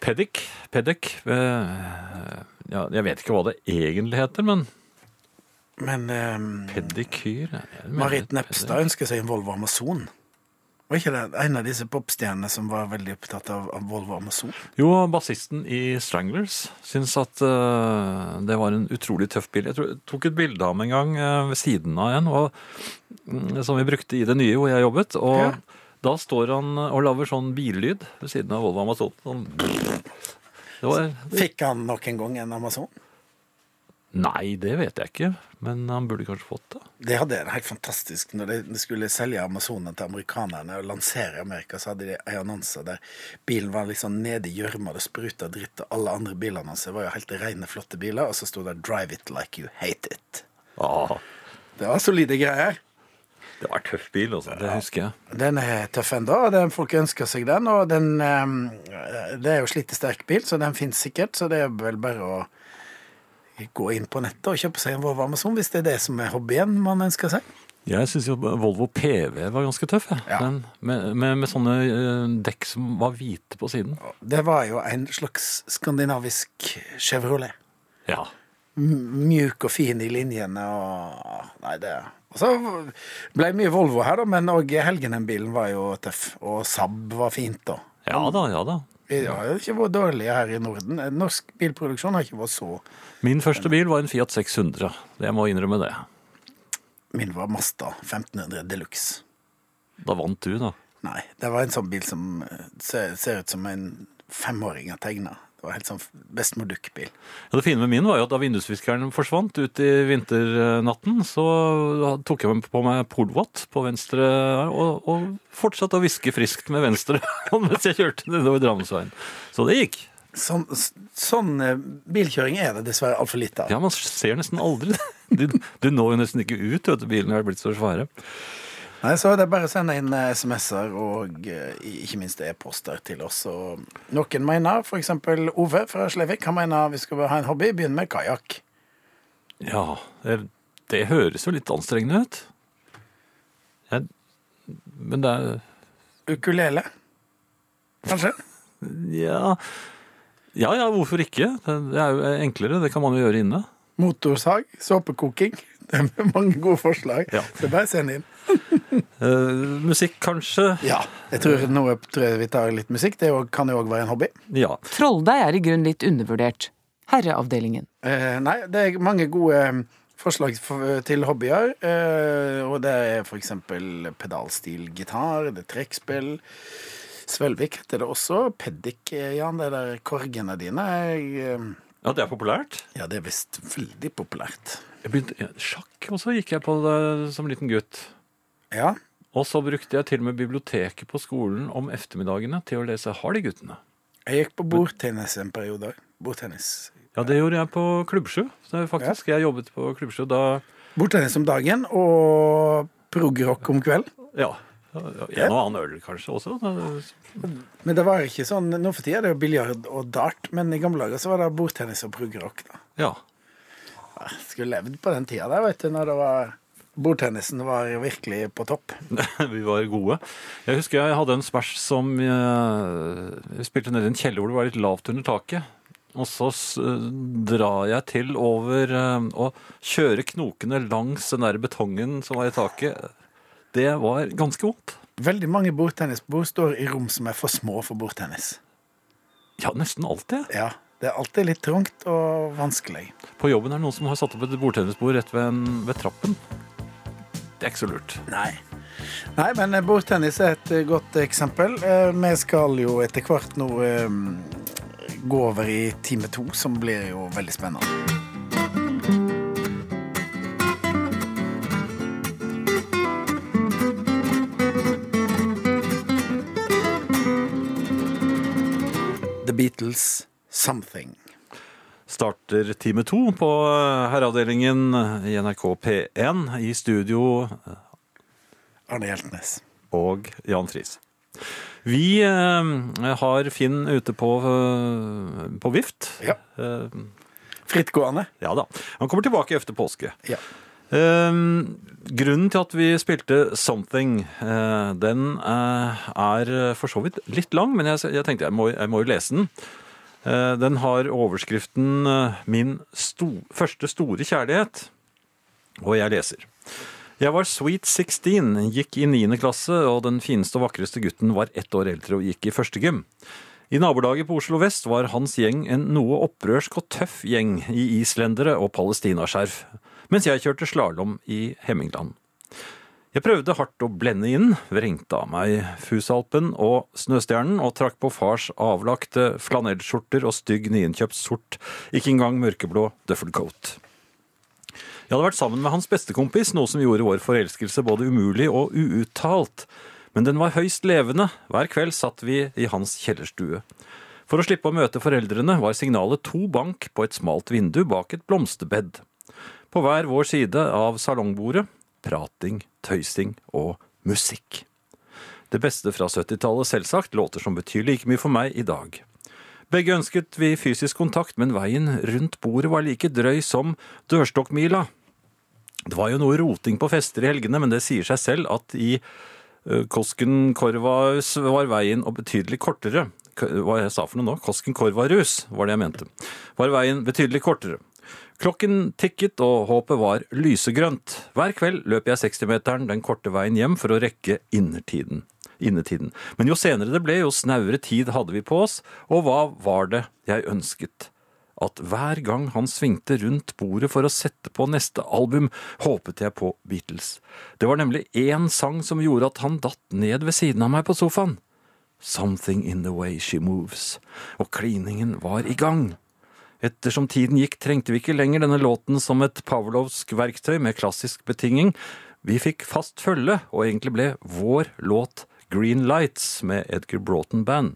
Peddik. Peddik. eh, Ja, jeg vet ikke hva det egentlig heter, men Men um, pedikyr Marit. Nepstad ønsker seg en Volvo Amazon. Var ikke det en av disse popstjernene som var veldig opptatt av, av Volvo Amazon? Jo, bassisten i Stranglers syns at uh, det var en utrolig tøff bil. Jeg, tror, jeg tok et bilde av ham en gang uh, ved siden av en, og, mm, som vi brukte i det nye hvor jeg jobbet. Og Ja. Da står han og lager sånn billyd ved siden av Volvo Amazon. Sånn. Var, Fikk han nok en gang en Amazon? nei, det vet jeg ikke, men han burde kanskje fått det. Det hadde en helt fantastisk Når de skulle selge Amazonen til amerikanerne og lansere i Amerika, så hadde de en annonse der bilen var liksom nede i gjørma, det spruta dritt, og alle andre bilene hans var jo helt rene, flotte biler, og så sto det 'Drive it like you hate it'. Ah. Det var solide greier. Det var en tøff bil, altså. Det husker jeg. Den er tøff ennå, folk ønsker seg den. Og den eh, Det er jo slitesterk bil, så den finnes sikkert. Så det er vel bare å gå inn på nettet og kjøpe seg en Volvo Amazon hvis det er det som er hobbyen man ønsker seg. Jeg syns jo Volvo PV var ganske tøff. jeg. Ja. Den, med, med, med sånne eh, dekk som var hvite på siden. Det var jo en slags skandinavisk Chevrolet. Ja. Mjuk og fin i linjene og Nei, det Og så ble det mye Volvo her, da, men òg Helgenheim-bilen var jo tøff. Og Saab var fint, da. Ja da, ja da. Vi har jo ikke vært dårlige her i Norden. Norsk bilproduksjon har ikke vært så Min første bil var en Fiat 600. Jeg må innrømme det. Min var Masta 1500 Deluxe. Da vant du, da. Nei, det var en sånn bil som eh, ser, ser ut som en femåring har tegna. Det var helt sånn bestemor Duck-bil. Ja, det fine med min var jo at da vindusviskeren forsvant ut i vinternatten, så tok jeg på meg polvott på venstre og, og fortsatte å viske friskt med venstre mens jeg kjørte nedover Drammensveien. Så det gikk. Sånn, sånn bilkjøring er det dessverre altfor lite av. Ja, man ser nesten aldri det. Du, du når jo nesten ikke ut, vet du, bilene er blitt så svære. Nei, så det er bare å sende inn eh, SMS-er og eh, ikke minst e-poster til oss. Og noen mener, eksempel Ove fra Slevik, han mener vi skal ha en hobby, begynn med kajakk. Ja, det, det høres jo litt anstrengende ut. Jeg, men det er Ukulele, kanskje? Ja Ja, ja, hvorfor ikke? Det er jo enklere, det kan man jo gjøre inne. Motorsag, såpekoking. Det er mange gode forslag. Ja. Så bare send inn. Eh, musikk, kanskje? Ja. Jeg tror nå tror jeg vi tar litt musikk. Det kan jo òg være en hobby. Ja. Trolldeig er i grunn litt undervurdert. Herreavdelingen. Uh, nei, det er mange gode eh, forslag for, til hobbyer. Uh, og det er for eksempel pedalstil gitar, det er trekkspill. Svelvik heter det også. Peddik, Jan. Det der korgene dine. Jeg, ja, det er populært. ja, det er visst veldig populært. Jeg begynte, ja, sjakk også gikk jeg på det som liten gutt. Ja. Og så brukte jeg til og med biblioteket på skolen om eftermiddagene til å lese Hardy-guttene. Jeg gikk på bordtennis en periode. Bordtennis. Ja, det gjorde jeg på er faktisk, Jeg jobbet på Klubbsju da Bordtennis om dagen og progrock om kveld. Ja. En og annen øl kanskje også. Men det var ikke sånn Nå for tida er det jo biljard og dart, men i gamle dager så var det bordtennis og progrock. Ja. Jeg Skulle levd på den tida der, vet du, når det var bordtennisen var virkelig på topp. Vi var gode. Jeg husker jeg hadde en spæsj som eh, Vi spilte nede i en kjeller hvor det var litt lavt under taket. Og så s- drar jeg til over eh, og kjører knokene langs den der betongen som var i taket. Det var ganske vondt. Veldig mange bordtennisbord står i rom som er for små for bordtennis. Ja, nesten alltid. Ja, Det er alltid litt trangt og vanskelig. På jobben er det noen som har satt opp et bordtennisbord rett ved, ved trappen. Det er ikke så lurt. Nei. Nei, men eh, bordtennis er et eh, godt eksempel. Eh, Vi skal jo etter hvert nå eh, gå over i time to, som blir jo veldig spennende. The Beatles, 'Something'. Starter time to på eh, herreavdelingen i NRK P1 i studio Arne Hjeltnes. og Jan Friis. Vi eh, har Finn ute på, eh, på vift. Ja. Eh, Frittgående. ja da. Han kommer tilbake etter påske. Ja. Eh, grunnen til at vi spilte 'Something', eh, den eh, er for så vidt litt lang, men jeg, jeg tenkte jeg må, jeg må jo lese den. Eh, den har overskriften eh, 'Min sto, første store kjærlighet', og jeg leser. Jeg var sweet 16, gikk i 9. klasse, og den fineste og vakreste gutten var ett år eldre og gikk i første gym. I nabolaget på Oslo vest var hans gjeng en noe opprørsk og tøff gjeng i islendere og palestinaskjerf, mens jeg kjørte slalåm i Hemmingland. Jeg prøvde hardt å blende inn, vrengte av meg Fusalpen og Snøstjernen og trakk på fars avlagte flanellskjorter og stygg nyinnkjøpt sort, ikke engang mørkeblå duffelcoat. Jeg hadde vært sammen med hans bestekompis, noe som gjorde vår forelskelse både umulig og uuttalt. Men den var høyst levende. Hver kveld satt vi i hans kjellerstue. For å slippe å møte foreldrene var signalet to bank på et smalt vindu bak et blomsterbed. På hver vår side av salongbordet prating, tøysing og musikk. Det beste fra 70-tallet selvsagt låter som betyr like mye for meg i dag. Begge ønsket vi fysisk kontakt, men veien rundt bordet var like drøy som dørstokkmila. Det var jo noe roting på fester i helgene, men det sier seg selv at i eh, Kosken Korvahus var veien og betydelig kortere. Hva jeg sa for noe nå? Kosken Korvarus var det jeg mente. Var veien betydelig kortere. Klokken tikket og håpet var lysegrønt. Hver kveld løp jeg 60-meteren den korte veien hjem for å rekke innertiden. innetiden. Men jo senere det ble, jo snauere tid hadde vi på oss, og hva var det jeg ønsket? At hver gang han svingte rundt bordet for å sette på neste album, håpet jeg på Beatles. Det var nemlig én sang som gjorde at han datt ned ved siden av meg på sofaen. Something in the way she moves. Og kliningen var i gang. Ettersom tiden gikk, trengte vi ikke lenger denne låten som et pavlovsk verktøy med klassisk betinging. Vi fikk fast følge, og egentlig ble vår låt Green Lights med Edgar Broughton Band.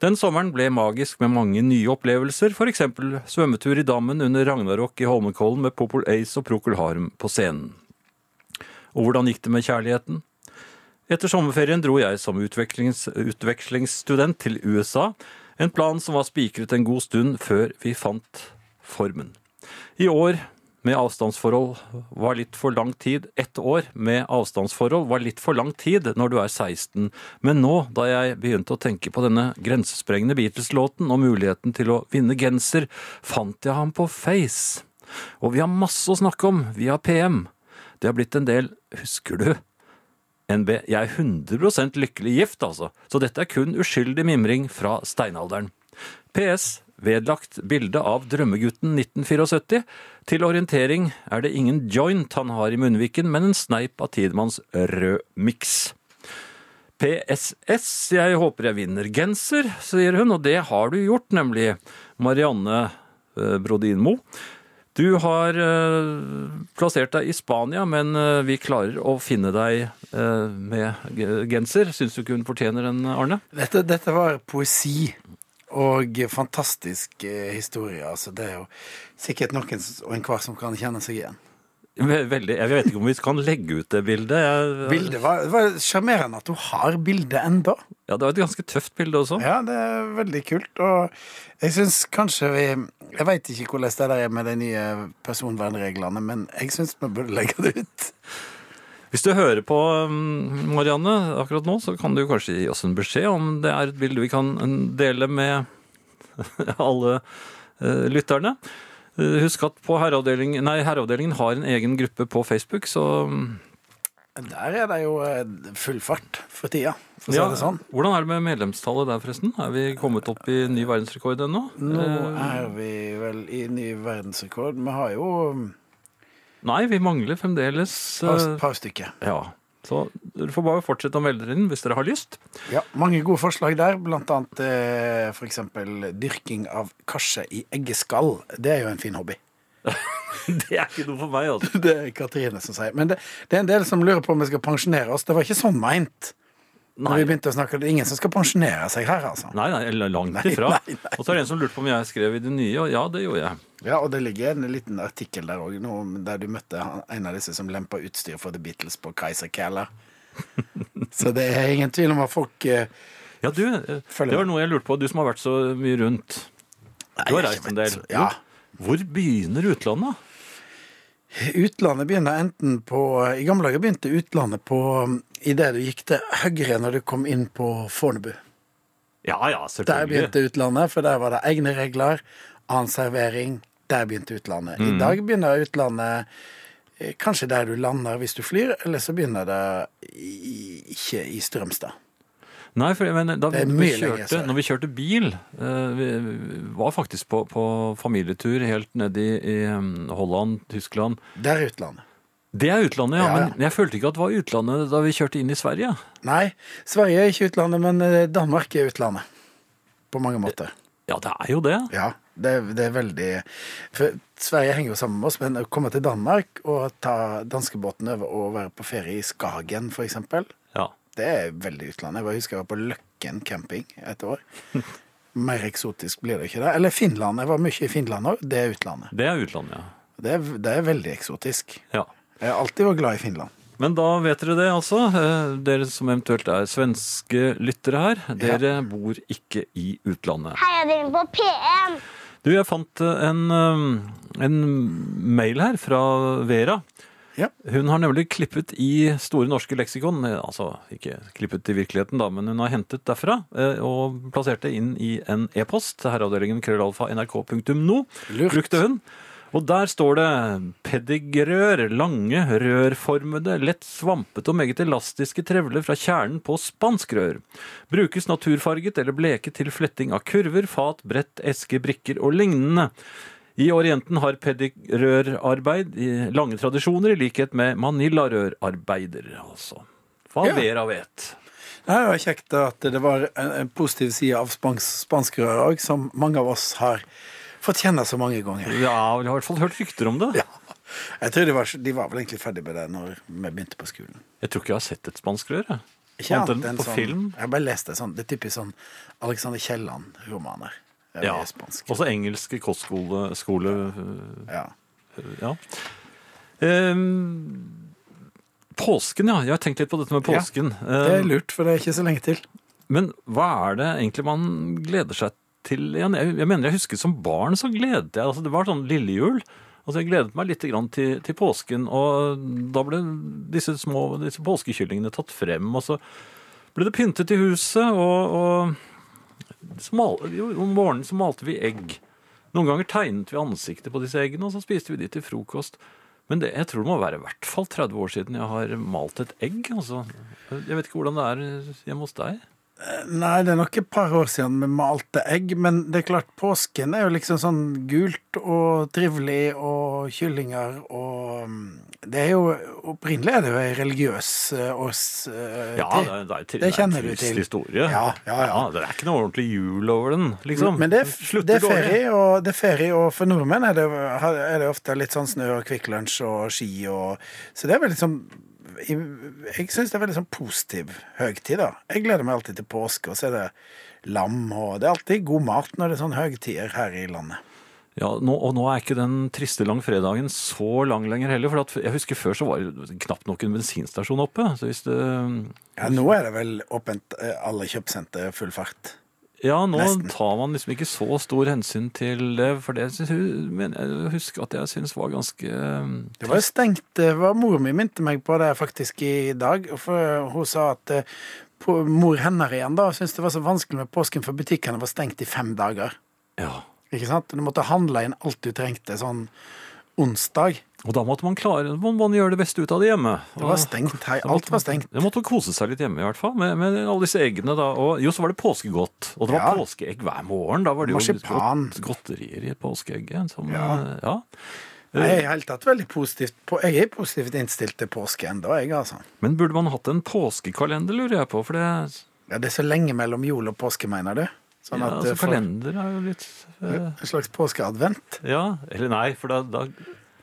Den sommeren ble magisk med mange nye opplevelser, f.eks. svømmetur i dammen under Ragnarok i Holmenkollen med Popol Ace og Procol Harum på scenen. Og hvordan gikk det med kjærligheten? Etter sommerferien dro jeg som utvekslingsstudent til USA, en plan som var spikret en god stund før vi fant formen. I år, med avstandsforhold var litt for lang tid. Ett år med avstandsforhold var litt for lang tid når du er 16. Men nå, da jeg begynte å tenke på denne grensesprengende Beatles-låten og muligheten til å vinne genser, fant jeg ham på Face. Og vi har masse å snakke om via PM. Det har blitt en del, husker du? NB, jeg er 100 lykkelig gift, altså. Så dette er kun uskyldig mimring fra steinalderen. PS. Vedlagt bilde av drømmegutten 1974. Til orientering er det ingen joint han har i munnviken, men en sneip av Tidemanns rød miks. PSS, jeg håper jeg vinner genser, sier hun, og det har du gjort, nemlig. Marianne eh, Brodin Moe. Du har eh, plassert deg i Spania, men eh, vi klarer å finne deg eh, med genser. Syns du ikke hun fortjener den, Arne? Dette, dette var poesi og fantastisk historie. Altså, det er jo sikkert noen og enhver som kan kjenne seg igjen. Ve- Veldig. Jeg vet ikke om vi kan legge ut det bildet. Jeg, Bildet var, sjarmerende at du har bildet enda. Ja, det var et ganske tøft bilde også. Ja, det er veldig kult. Og jeg syns kanskje vi Jeg veit ikke hvordan det der er med de nye personvernreglene, men jeg syns vi burde legge det ut. Hvis du hører på um, Marianne akkurat nå, så kan du kanskje gi oss en beskjed om det er et bilde vi kan dele med alle eh, lytterne. Eh, Husk at på herreavdelingen, nei, herreavdelingen har en egen gruppe på Facebook, så Der er det jo eh, full fart for tida, for å si ja, det sånn. Hvordan er det med medlemstallet der, forresten? Er vi kommet opp i ny verdensrekord ennå? Nå Eh, er vi vel i ny verdensrekord. Vi har jo Nei, vi mangler fremdeles et par stykker. Ja. Så dere får bare fortsette å melde dere inn hvis dere har lyst. Ja, mange gode forslag der, annet eh, eksempel dyrking av karse i eggeskall. Det er jo en fin hobby. Det er ikke noe for meg, altså. Det er Katrine som sier. Men det, det er en del som lurer på om vi skal pensjonere oss. Det var ikke sånn meint. Når vi begynte å snakke, Det er ingen som skal pensjonere seg her, altså. Nei, nei, eller langt Nei, ifra. nei, nei. Og så er det en som lurte på om jeg skrev i det nye, og ja, det gjorde jeg. Ja, og det ligger en liten artikkel der òg, der du møtte en av disse som lempa utstyr for The Beatles på Kaiser Keller. Så det er ingen tvil om at folk uh, Ja, du, eh, Følger det var noe jeg lurte på, du som har vært så mye rundt. Du har reist en del. Ja. Hvor begynner utlandet? Utlandet begynner enten på I gamle dager begynte utlandet på idet du gikk til høyre når du kom inn på Fornebu. Ja, ja, selvfølgelig. Der begynte utlandet, for der var det egne regler, annen servering. Der begynte utlandet. Mm. I dag begynner utlandet eh, kanskje der du lander hvis du flyr, eller så begynner det i, ikke i Strømstad. Nei, for mener, da vi kjørte, når vi kjørte bil, eh, vi var faktisk på, på familietur helt nedi i, i um, Holland, Tyskland. Der er utlandet. Det er utlandet, ja, Ja, ja. men jeg følte ikke at det var utlandet da vi kjørte inn i Sverige. Nei, Sverige er ikke utlandet, men eh, Danmark er utlandet. På mange måter. Ja, det er jo det. Ja, det, det er veldig For Sverige henger jo sammen med oss, men å komme til Danmark og ta danskebåten over og være på ferie i Skagen, eksempel, Ja. det er veldig utlandet. Jeg husker jeg var på Løkken camping et år. Mer eksotisk blir det ikke det. Eller Finland. Jeg var mye i Finland òg. Det er utlandet. Det er utlandet, ja. Det er, det er veldig eksotisk. ja. Jeg har alltid vært glad i Finland. Men da vet dere det, altså. Eh, Dere som eventuelt er svenske lyttere her. Dere bor ikke i utlandet. Heiadelen på P1. Du, jeg fant eh, en, eh, en mail her fra Vera. Ja. Hun har nemlig klippet i Store norske leksikon, altså ikke klippet i virkeligheten da, men hun har hentet derfra og plassert det inn i en e-post herreavdelingen krøllalfa nrk.no, brukte hun. Og der står det pedigrør, lange, rørformede, lett svampete og meget elastiske trevler fra kjernen på spanskrør. Brukes naturfarget eller bleket til fletting av kurver, fat, brett, eske, brikker og lignende. I Orienten har pedigrørarbeid lange tradisjoner, i likhet med manilarørarbeider, altså. Hva Ja. Vera vet. Det er kjekt at det var en, en positiv side av spansk, spansk rør òg, som mange av oss har fått kjenne så mange ganger. Ja, vi har i hvert fall hørt rykter om det. Ja. Jeg tror de var, de var vel egentlig ferdig med det når vi begynte på skolen. Jeg tror ikke jeg har sett et spanskrør, jeg. Ikke Annet enn på sånn, film. Jeg har bare lest det sånn. Det er typisk sånn Alexander Kielland-romaner. Er Ja. Også engelske kostskole skole, Ja. ja. Um, påsken, ja. Jeg har tenkt litt på dette med Ja, påsken. Det er Ehm, lurt, for det er ikke så lenge til. Men hva er det egentlig man gleder seg til? Jeg, jeg mener jeg husker som barn så gledet jeg altså Det var sånn lillejul. Altså, jeg gledet meg litt til, til påsken, og da ble disse små disse påskekyllingene tatt frem, og så ble det pyntet i huset, og, og så mal, jo, om morgenen så malte vi egg. Noen ganger tegnet vi ansiktet på disse eggene, og så spiste vi de til frokost. Men det, jeg tror det må være i hvert fall 30 år siden jeg har malt et egg. Altså. Jeg vet ikke hvordan det er hjemme hos deg. Nei, det er nok et par år siden vi malte egg, men det er klart påsken er jo liksom sånn gult og trivelig og kyllinger og mm, Det er jo Opprinnelig er det jo ei religiøs eh, års... eh, Ja, det, er- det, er, Det det er kjenner en du til. historie. Ja, ja, ja. Det er ikke noe ordentlig jul over den, liksom. Men det er, det er ferie, og, det er ferie, og for nordmenn er det, er det ofte litt sånn snø og Kvikk Lunsj og ski og Så det er veldig sånn Jeg syns det er veldig sånn positiv høgtid, da. Jeg gleder meg alltid til påske, og så er det lam, og det er alltid god mat når det er sånn høgtider her i landet. Ja, nå, og nå er ikke den triste langfredagen så lang lenger heller. For at jeg husker før så var det knapt nok en bensinstasjon oppe. Så hvis det Ja, nå er det vel åpent eh, alle kjøpesenter full fart. Ja, nå Nesten. tar man liksom ikke så stor hensyn til det. For det mener men jeg husker at jeg syns var ganske Det var jo stengt. Det var Mor mi minte meg på det faktisk i dag. For hun sa at eh, på, mor hennes igjen da syntes det var så vanskelig med påsken, for butikkene var stengt i fem dager. Ja. Ikke sant? Du måtte handle inn alt du trengte sånn onsdag. Og da måtte man klare må man gjøre det beste ut av det hjemme. Det var stengt. her. alt var stengt. Det måtte kose seg litt hjemme, i hvert fall, med, med alle disse eggene. da. Og jo, så var det påskegodt. Og det var Ja. påskeegg hver morgen. Da var det Marsipan. jo godterier i påskeegget. Som, Ja. ja. Jeg er i hele tatt veldig positivt på, Jeg er positivt innstilt til påske ennå, jeg, altså. Men burde man hatt en påskekalender, lurer jeg på? For det, Ja, det er så lenge mellom jul og påske, mener du? Sånn ja, altså, du kalender er jo litt uh, en slags påskeadvent. Ja, eller nei, for da, da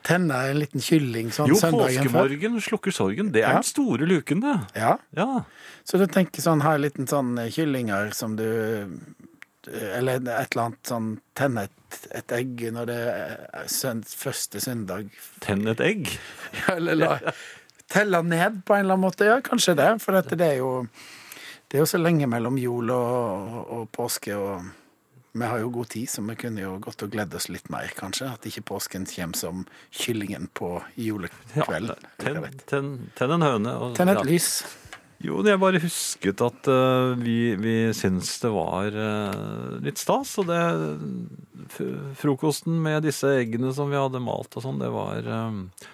Tenne en liten kylling sånn Jo, søndagen før. påskemorgen slukker sorgen. Det er Ja. den store luken, det. Ja. Ja. Så du tenker sånn, ha en liten sånn eh, kyllinger som du Eller et eller annet sånn Tenne et, et egg når det er sønd, første søndag. Tenn et egg. Ja, Eller la, telle ned på en eller annen måte. Ja, kanskje det. For dette, det er jo Det er jo så lenge mellom jul og, og påske, og vi har jo god tid, så vi kunne jo gått og gledd oss litt mer, kanskje. At ikke påsken kommer som kyllingen på julekvelden. Tenn, ten, ten en høne. Og, Tenn et ja. lys. Jo, jeg bare husket at uh, vi, vi syntes det var uh, litt stas. Og det Frokosten med disse eggene som vi hadde malt og sånn, det var eh,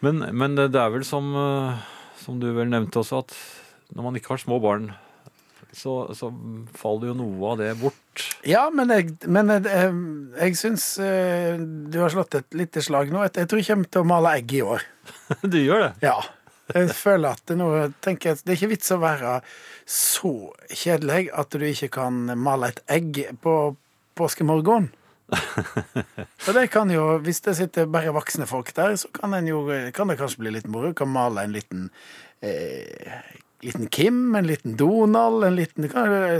men, men det er vel som, uh, som du vel nevnte også, at når man ikke har små barn, så, så faller jo noe av det bort. Ja, men jeg, men jeg, jeg, jeg syns eh, du har slått et lite slag nå. Jeg tror jeg kommer til å male egg i år. Du gjør det? Ja. Jeg føler at nå tenker jeg, Det er ikke vits å være så kjedelig at du ikke kan male et egg på påskemorgen. Og det kan jo, Hvis det sitter bare voksne folk der, så kan, en jo, kan det kanskje bli litt moro. Kan male en liten eh, liten Kim, en liten Donald, en liten,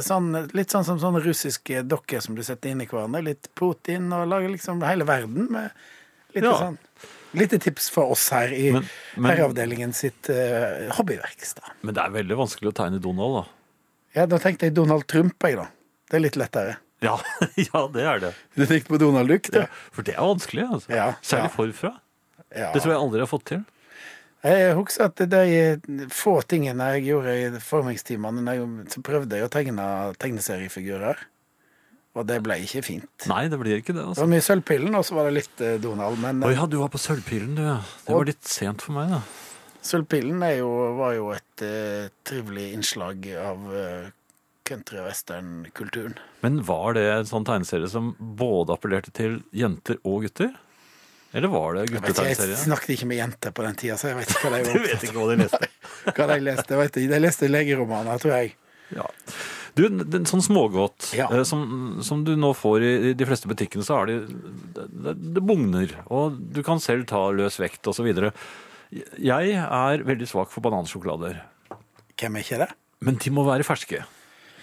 sånn, litt sånn som sånne russiske dokker som du setter i hverandre. Litt Putin, og lager liksom hele verden med litt Ja. sånn Lite tips for oss her i Men- men- Herreavdelingen sitt uh, hobbyverksted. Men det er veldig vanskelig å tegne Donald, da. Ja, da tenkte jeg Donald Trump, jeg, da. Det er litt lettere. Ja, ja det er det. Du tenkte på Donald Duck, du? Ja, for det er vanskelig, altså. Ja, Særlig ja. forfra. Det tror jeg aldri jeg har fått til. Jeg husker at de få tingene jeg gjorde i formingstimene, så prøvde jeg å tegne tegneseriefigurer. Og det ble ikke fint. Nei, det blir ikke det. Det altså. var mye Sølvpillen, og så var det litt eh, Donald. Men Å eh, ja, du var på Sølvpillen, du. ja. Det Og- var litt sent for meg, da. Sølvpillen jo, var jo et uh, trivelig innslag av uh, country- og westernkulturen. Men var det en sånn tegneserie som både appellerte til jenter og gutter? Eller var det Jeg, jeg snakket ikke med jenter på den tida, så jeg vet ikke hva de Du vet ikke hva de leste. Hva de leste. Vet jeg. de leste legeromaner, tror jeg. Ja. Du, den sånn smågodt Ja. eh, som, som du nå får i i de fleste butikkene, så er det, det, det bugner. Og du kan selv ta løs vekt osv. Jeg er veldig svak for banansjokolader. Hvem er ikke det? Men de må være ferske.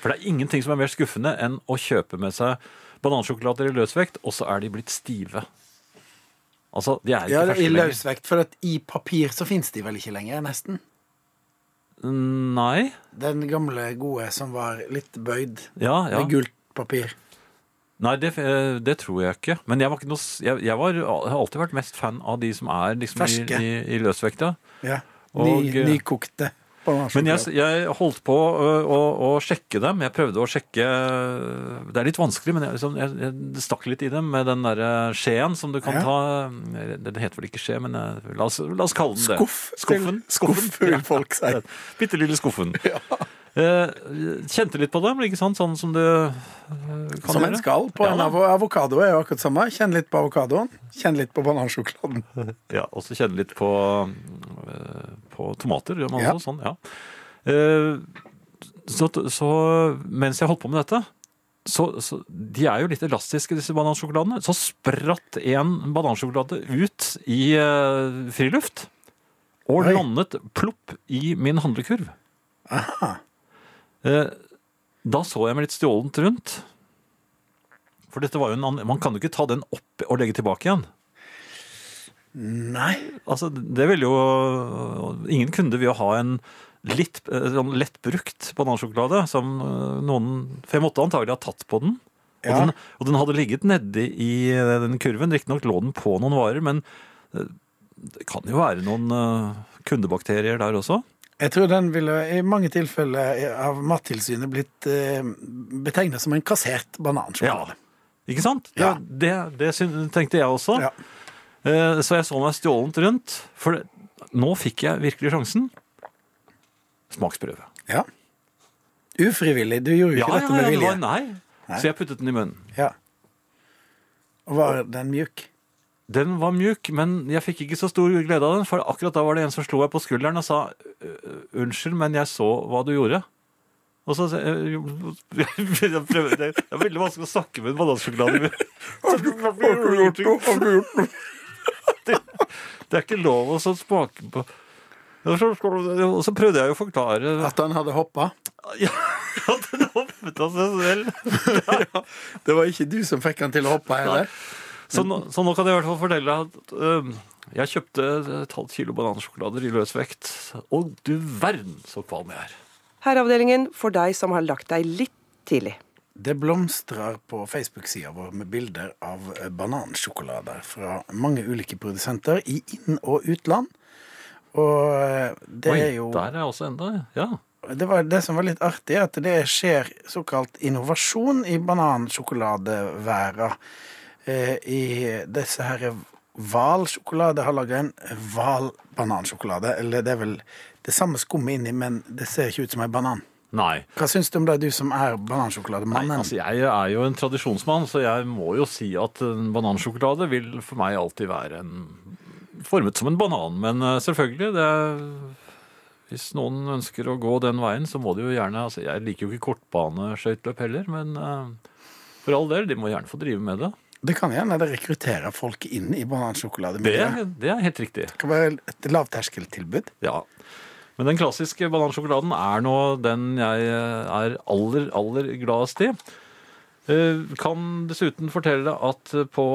For det er ingenting som er mer skuffende enn å kjøpe med seg banansjokolader i løsvekt, og så er de blitt stive. Altså, de er ikke Ja, er ferske I lenger. løsvekt, for at i papir så fins de vel ikke lenger, nesten. Nei. Den gamle gode som var litt bøyd, Ja, ja. med gult papir. Nei, det, eh, det tror jeg ikke. Men jeg, var ikke noe, s- jeg, jeg var, har alltid vært mest fan av de som er liksom i, Ferske. i, i løsvekta. Ja. Og, Ny, eh, nykokte. Men jeg, jeg holdt på å, å, å sjekke dem. Jeg prøvde å sjekke Det er litt vanskelig, men jeg, liksom, jeg, jeg stakk litt i dem med den derre skjeen som du kan Ja. ta Den heter vel ikke skje, men eh, la oss, la oss kalle den det. Skuff. Skuffen. Skuff, vil folk si. Bitte lille skuffen. Ja. kjente litt på dem, ikke sant? Sånn som du eh, kan Som en skal på Ja en avokado er jo akkurat samme. Kjenn litt på avokadoen. Kjenn litt på banansjokoladen. Ja, og så kjenne litt på, eh, på tomater. Gjør man Ja. sånn, ja. Eh, Så, så mens jeg holdt på med dette, så, så De er jo litt elastiske, disse banansjokoladene. Så spratt en banansjokolade ut i eh, friluft. Og Oi. landet plopp i min handlekurv. Aha. Eh, Da så jeg meg litt stjålent rundt. For dette var jo en annen Man kan jo ikke ta den opp og legge tilbake igjen. Nei. Altså, det ville jo Ingen kunde vil jo ha en litt eh, sånn lettbrukt banansjokolade som eh, noen For jeg måtte antagelig ha tatt på den. Og, Ja. den, og den hadde ligget nedi i eh, den kurven. Riktignok lå den på noen varer, men det kan jo være noen kundebakterier der også. Jeg tror den ville i mange tilfeller av Mattilsynet blitt betegnet som en kassert banansjokolade. Ikke sant? Ja. Det, det, det tenkte jeg også. Ja. Eh, Så jeg så meg stjålent rundt. For nå fikk jeg virkelig sjansen. Smaksprøve. Ja. Ufrivillig. Du gjorde jo ikke dette med det vilje. var nei. Så jeg puttet den i munnen. Ja. Og var den mjuk? Den var mjuk, men jeg fikk ikke så stor glede av den, for akkurat da var det en som slo meg på skulderen og sa «Øh, unnskyld, men jeg så hva du gjorde. Og så jeg, jeg prøver, Det er veldig vanskelig å snakke med en banansjokolade. Det, det er ikke lov å så smake på Og så, og så prøvde jeg jo å forklare At han hadde hoppa? ja, at han hoppet av seg selv. Det var ikke du som fikk han til å hoppe heller? Så nå, så nå kan jeg i hvert fall fortelle at uh, jeg kjøpte et halvt kilo banansjokolader i løs vekt. Og du verden så kvalm jeg er. Herreavdelingen for deg som har lagt deg litt tidlig. Det blomstrer på Facebook-sida vår med bilder av banansjokolader fra mange ulike produsenter i inn- og utland. Og eh, det Oi, er jo der er også enda, ja. det, var, det som var litt artig, er at det skjer såkalt innovasjon i banansjokoladeværa. Eh, I disse her hvalsjokolade har laga en hvalbanansjokolade. Eller det er vel det samme skummet inni, men det ser ikke ut som en banan. Nei. Hva syns du om det, du som er banansjokolademannen? altså jeg er jo en tradisjonsmann, så jeg må jo si at en banansjokolade vil for meg alltid være en, formet som en banan. Men eh, selvfølgelig, det hvis noen ønsker å gå den veien, så må de jo gjerne altså Jeg liker jo ikke kortbaneskøyteløp heller, men eh, for all del, de må gjerne få drive med det. Det kan hende det rekrutterer folk inn i Det, det er helt riktig. Det kan være et lavterskeltilbud. Ja. Men den klassiske banansjokoladen er nå den jeg eh, er aller, aller gladest i. Eh, Kan dessuten fortelle at på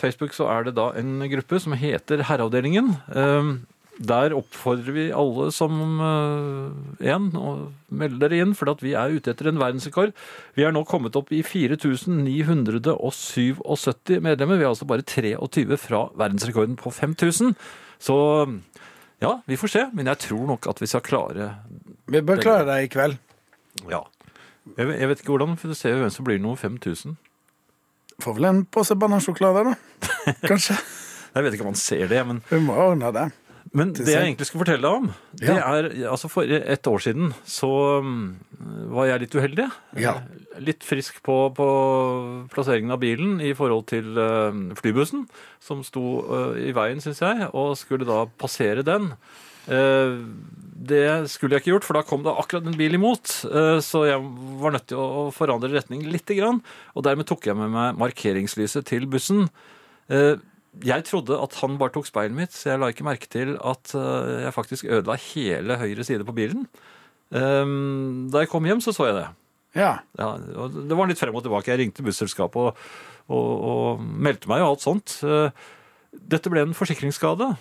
Facebook så er det da en gruppe som heter Herreavdelingen. Eh, Der oppfordrer vi alle som én å melde dere inn, for at vi er ute etter en verdensrekord. Vi er nå kommet opp i 4977 medlemmer. Vi er altså bare 23 fra verdensrekorden på 5000. Så ja, vi får se. Men jeg tror nok at vi skal klare Vi bør klare det i kveld. Ja. Jeg, jeg vet ikke hvordan, for du ser jo hvem som blir nummer 5000. Får vel en pose banansjokolade, da. Kanskje. Jeg vet ikke om man ser det, men, Vi må ordne det. Men det jeg egentlig skulle fortelle deg om, det Ja. er altså For et år siden så mm, var jeg litt uheldig. Ja. Litt frisk på, på plasseringen av bilen i forhold til eh, flybussen, som sto eh, i veien, syns jeg, og skulle da passere den. Eh, det skulle jeg ikke gjort, for da kom det akkurat en bil imot. eh, så jeg var nødt til å forandre retning lite grann. Og dermed tok jeg med meg markeringslyset til bussen. Jeg trodde at han bare tok speilet mitt, så jeg la ikke merke til at eh, jeg faktisk ødela hele høyre side på bilen. Eh, da jeg kom hjem, så så jeg det. Ja. Ja, det var litt frem og tilbake. Jeg ringte busselskapet og, og, og meldte meg og alt sånt. Eh, Dette ble en forsikringsskade.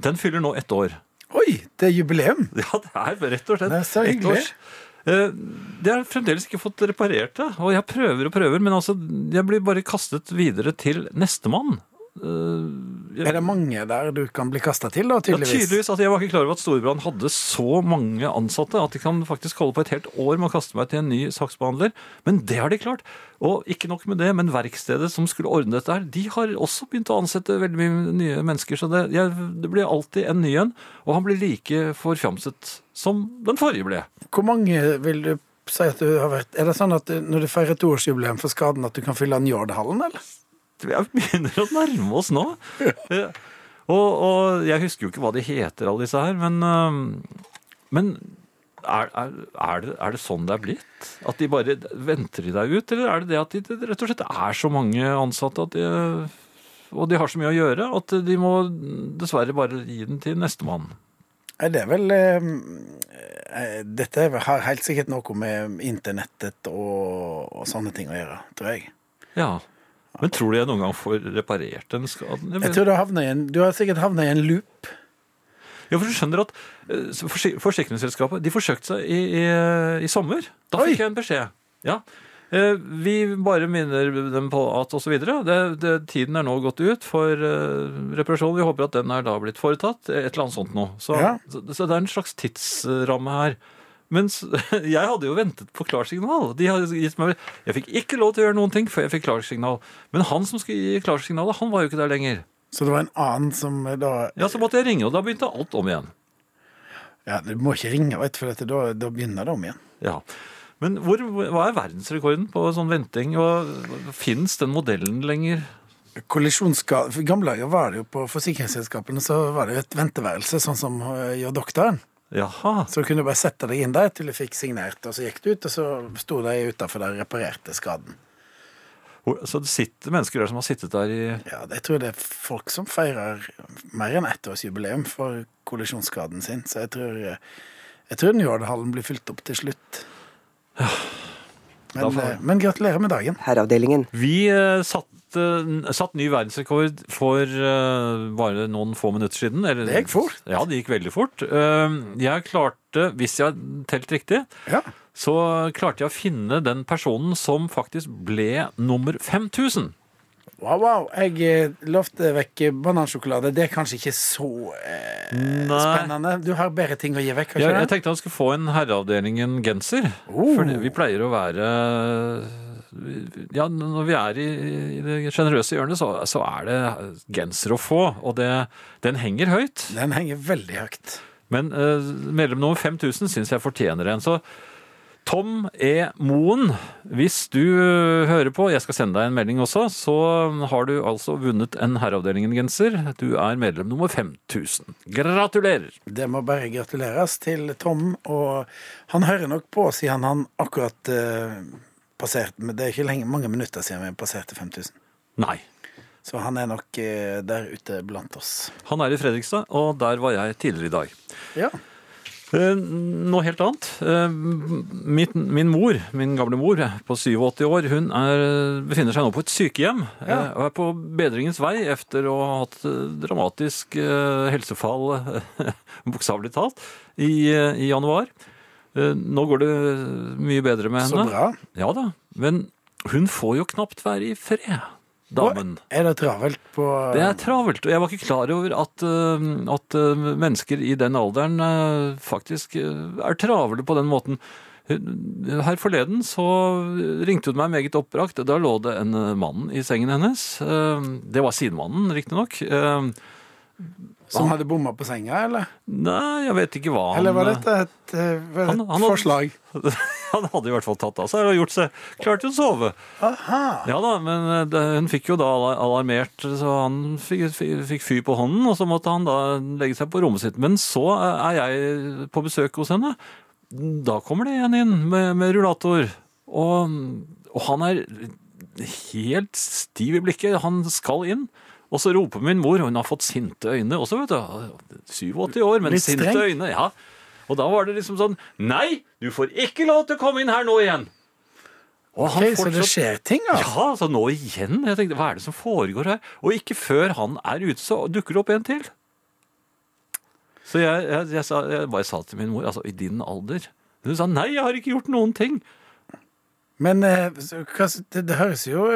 Den fyller nå ett år. Oi, det er jubileum! Ja, det er rett og slett ett års. Eh, Det har jeg fremdeles ikke fått reparert og jeg prøver og prøver, men altså, jeg blir bare kastet videre til nestemann. Eh, Er det mange der du kan bli kasta til, da, Tydeligvis. Ja, tydeligvis? Altså, jeg var ikke klar over at Storebrand hadde så mange ansatte at de kan faktisk holde på et helt år med å kaste meg til en ny saksbehandler. Men det har de klart. Og ikke nok med det, men verkstedet som skulle ordne dette her, de har også begynt å ansette veldig mye nye mennesker. Så det, jeg, det blir alltid en ny en, og han blir like forfjamset som den forrige ble. Hvor mange vil du si at du har vært Er det sånn at når du feirer toårsjubileum for skaden, at du kan fylle Njordhallen, eller? Vi begynner å nærme oss nå. Ja. Og, og jeg husker jo ikke hva de heter, alle disse her, men, men er, er, er, det, er det sånn det er blitt? At de bare venter de deg ut, eller er det det at det rett og slett er så mange ansatte at de, og de har så mye å gjøre at de må dessverre bare gi den til nestemann? Det er vel eh, Dette har helt sikkert noe med internettet og, og sånne ting å gjøre, tror jeg. Ja. Men tror du jeg noen gang får reparert den skaden? Jeg tror du, har havnet i en, du har sikkert havna i en loop. Ja, for du skjønner at eh, forsikringsselskapet de forsøkte seg i, i, i sommer. Da Oi. fikk jeg en beskjed. Ja. Eh, Vi bare minner dem på at det, tiden er nå gått ut for reparasjonen. reparasjon. Vi håper at den er da blitt foretatt. Et eller annet sånt nå. Så, Ja. så, så det er en slags tidsramme her. Mens jeg hadde jo ventet på klarsignal. Meg, jeg fikk ikke lov til å gjøre noen ting før jeg fikk klarsignal. Men han som skulle gi klarsignalet, han var jo ikke der lenger. Så det var en annen som eh, da Ja, Så måtte jeg ringe, og da begynte alt om igjen. Ja, du må ikke ringe, vet du, for dette, da, da begynner det om igjen. Ja. Men hvor, hva er verdensrekorden på sånn venting? Og Fins den modellen lenger? Kollisjonsskade I gamle dager var det jo på forsikringsselskapene så var det jo et venteværelse, sånn som eh, gjør doktoren. Jaha. Så du kunne bare sette deg inn der til du fikk signert, og så gikk du ut, og så sto de utafor der og reparerte skaden. Så det sitter mennesker der som har sittet der i Ja, jeg tror det er folk som feirer mer enn ettårsjubileum for kollisjonsskaden sin, så jeg tror, jeg tror Njordhallen blir fylt opp til slutt. Men, Da får- eh, men gratulerer med dagen. Herreavdelingen. Vi eh, satt, satt ny verdensrekord for eh, bare noen få minutter siden. Eller, Det gikk fort. Ja, det gikk veldig fort. Eh, jeg klarte, hvis jeg har telt riktig, Ja. så klarte jeg å finne den personen som faktisk ble nummer 5000. Wow, wow. Jeg eh, lovte vekk banansjokolade. Det er kanskje ikke så eh, spennende. Du har bedre ting å gi vekk, Ja, jeg tenkte han skulle få en Herreavdelingen-genser. Oh. For vi pleier å være Ja, når vi er i, i det sjenerøse hjørnet, så, så er det genser å få. Og det, den henger høyt. Den henger veldig høyt. Men eh, medlem nummer 5000 syns jeg fortjener en. Så Tom E. Moen, hvis du eh, hører på, jeg skal sende deg en melding også, så har du altså vunnet en Herreavdelingen-genser. Du er medlem nummer 5000. Gratulerer! Det må bare gratuleres til Tom, og han hører nok på siden han akkurat eh, passerte Men det er ikke lenge, mange minutter siden vi passerte 5000. Nei. Så han er nok eh, der ute blant oss. Han er i Fredrikstad, og der var jeg tidligere i dag. Ja. Eh, Noe helt annet. Eh, Min, min mor, min gamle mor på 87 år, hun er, befinner seg nå på et sykehjem. Ja. Og er på bedringens vei etter å ha hatt dramatisk helsefall, bokstavelig talt, i, i januar. Eh, Nå går det mye bedre med henne. Så bra. Ja da, men hun får jo knapt være i fred, damen. Er det travelt på Det er travelt, og jeg var ikke klar over at, øh, at mennesker i den alderen faktisk er travle på den måten. Her forleden så ringte hun meg meget oppbrakt. Da lå det en mann i sengen hennes. Det var sidemannen, riktignok. Som hadde bomma på senga, eller? Nei, jeg vet ikke hva han Eller var dette et, et, et han, Han- forslag? hadde-? Han hadde i hvert fall tatt av seg og gjort seg klar til å sove. Aha. Ja da, men eh, det, hun fikk jo da alarmert, så han fikk, fikk, fikk fyr på hånden, og så måtte han da legge seg på rommet sitt. Men så er jeg på besøk hos henne. Da kommer det en inn med, med rullator, og, og han er helt stiv i blikket. Han skal inn. Og så roper min mor, hun har fått sinte øyne også, vet du. 87 år, men sinte øyne. ja. Og da var det liksom sånn Nei, du får ikke lov til å komme inn her nå igjen! Og han Ok, så det skjer ting, da? ja, altså nå igjen. Jeg tenkte, Hva er det som foregår her? Og ikke før han er ute, så dukker det opp en til. Så jeg, jeg, jeg, sa, jeg bare sa til min mor altså i din alder Hun sa nei, jeg har ikke gjort noen ting. Men eh, det, det, høres jo,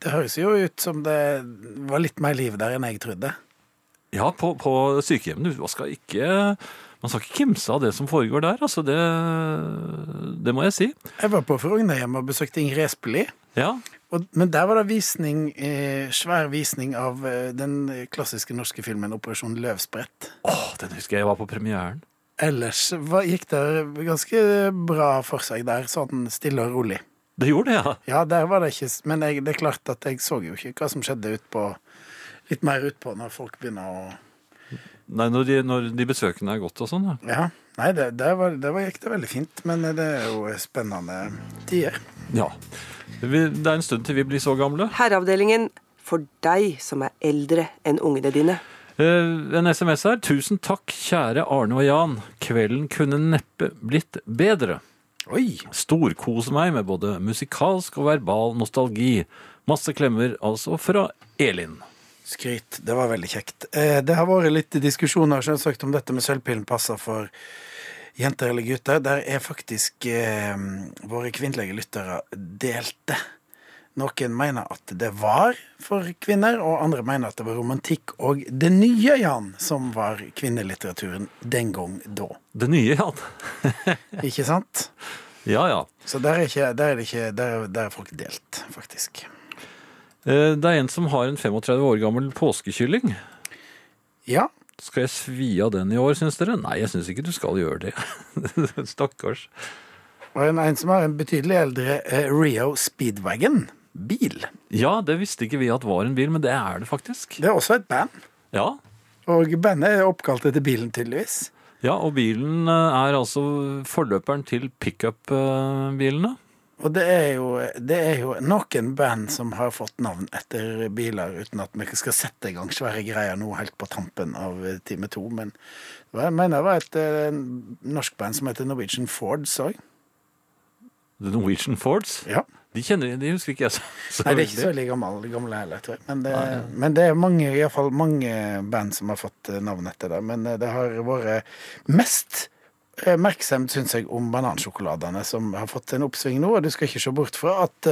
det høres jo ut som det var litt mer liv der enn jeg trodde. Ja, på, på sykehjemmene. Man skal ikke man skal ikke kimse av det som foregår der, altså. Det, det må jeg si. Jeg var på Frognerhjemmet og besøkte Ingrid Espelid. Ja, Og, men der var det visning, eh, svær visning av eh, den klassiske norske filmen 'Operasjon Løvsprett'. Åh, den husker jeg jeg var på premieren. Ellers hva, gikk det ganske bra for seg der, sånn stille og rolig. Det gjorde det, ja. Ja, der var det ikke Men jeg, det er klart at jeg så jo ikke hva som skjedde utpå Litt mer utpå når folk begynner å Nei, når de, når de besøkende er gått og sånn, ja. Ja. Nei, det, der, var, der var, gikk det veldig fint, men det er jo spennende tider. Ja. Vi, det er en stund til vi blir så gamle. Herreavdelingen for deg som er eldre enn ungene dine. Eh, en SMS her. Tusen takk, kjære Arne og Jan. Kvelden kunne neppe blitt bedre. Oi! Storkose meg med både musikalsk og verbal nostalgi. Masse klemmer altså fra Elin. Skryt. Det var veldig kjekt. Eh, Det har vært litt diskusjoner selvsagt om dette med sølvpillen passer for jenter eller gutter. Der er faktisk eh, våre kvinnelige lyttere delte. Noen mener at det var for kvinner, og andre mener at det var romantikk og det nye, Jan, som var kvinnelitteraturen den gang da. Det nye, Jan. Ikke sant? Ja, ja. Så der er, ikke, der er, ikke, der, er- der er folk delt, faktisk. Eh, Det er en som har en 35 år gammel påskekylling. Ja. Skal jeg svi av den i år, syns dere? Nei, jeg syns ikke du skal gjøre det. Stakkars. Og en, en som har en betydelig eldre eh, Rio Speedwagon. Bil. Ja, det visste ikke vi at var en bil, men det er det faktisk. Det er også et band. Ja, Og bandet er oppkalt etter bilen, tydeligvis. ja og bilen eh, er altså forløperen til pickup-bilene. Og det er, jo, det er jo noen band som har fått navn etter biler, uten at vi ikke skal sette i gang svære greier nå helt på tampen av time to. Men jeg mener det var et eh, norsk band som heter Norwegian Fords òg. The Norwegian Fords. Ja. De kjenner de husker ikke jeg så, så Nei, det er ikke så veldig. gamle, gamle heller, tror jeg. Men det, men det er mange, i fall mange band som har fått eh, navn etter det. Men eh, det har vært mest eh, merksomt, syns jeg, om banansjokoladene, som har fått en oppsving nå. Og du skal ikke se bort fra at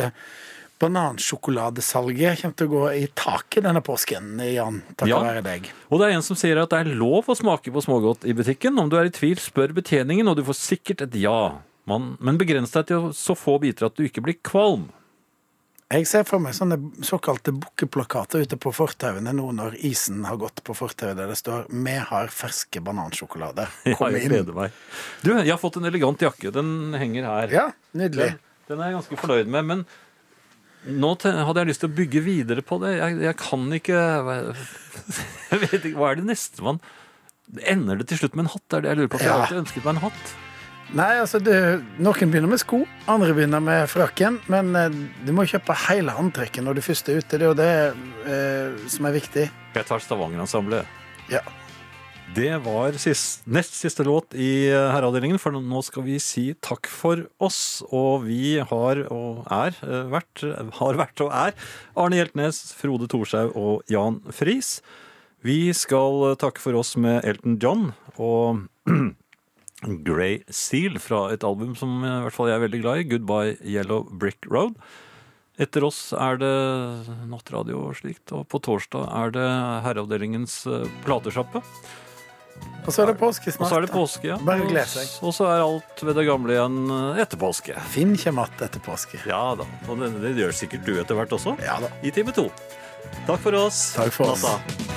banansjokoladesalget kommer til å gå i taket denne påsken, Jan. Takket Ja. være deg. Og det er en som sier at det er lov å smake på smågodt i butikken. Om du er i tvil, spør betjeningen, og du får sikkert et ja. Man, men begrens deg til så få biter at du ikke blir kvalm. Jeg ser for meg sånne såkalte bukkeplakater ute på fortauene nå når isen har gått på fortauet der det står 'Vi har ferske banansjokolader'. Ja, jeg gleder meg. Du, jeg har fått en elegant jakke. Den henger her. Ja, nydelig. Den, den er jeg ganske fornøyd med, men nå hadde jeg lyst til å bygge videre på det. Jeg, jeg kan ikke Jeg vet ikke, Hva er det neste man Ender det til slutt med en hatt? Det er det jeg lurer på. For jeg har alltid ønsket meg en hatt. Nei, altså, det, noen begynner med sko, andre begynner med frakken. Men eh, du må kjøpe hele antrekket når du først er ute. Det er jo det eh, som er viktig. Jeg tar Stavanger-ensemblet. Ja. Det var sist, nest siste låt i eh, herreavdelingen, for nå skal vi si takk for oss. Og vi har og er eh, vært, har vært og er Arne Hjeltnes, Frode Thorshaug og Jan Friis. Vi skal takke for oss med Elton John og Grey Seal fra et album som i hvert fall jeg er veldig glad i, Goodbye Yellow Brick Road. Etter oss er det nattradio og slikt, og på torsdag er det herreavdelingens eh, platesjappe. Og så er det påske Og så er det påske, ja. Bare gled seg. Og så er alt ved det gamle igjen eh, etter påske. Finn kommer att etter påske. Ja da. Og det, det gjør sikkert du etter hvert også. Ja da. I time to. Takk for oss. Takk for oss. Natta.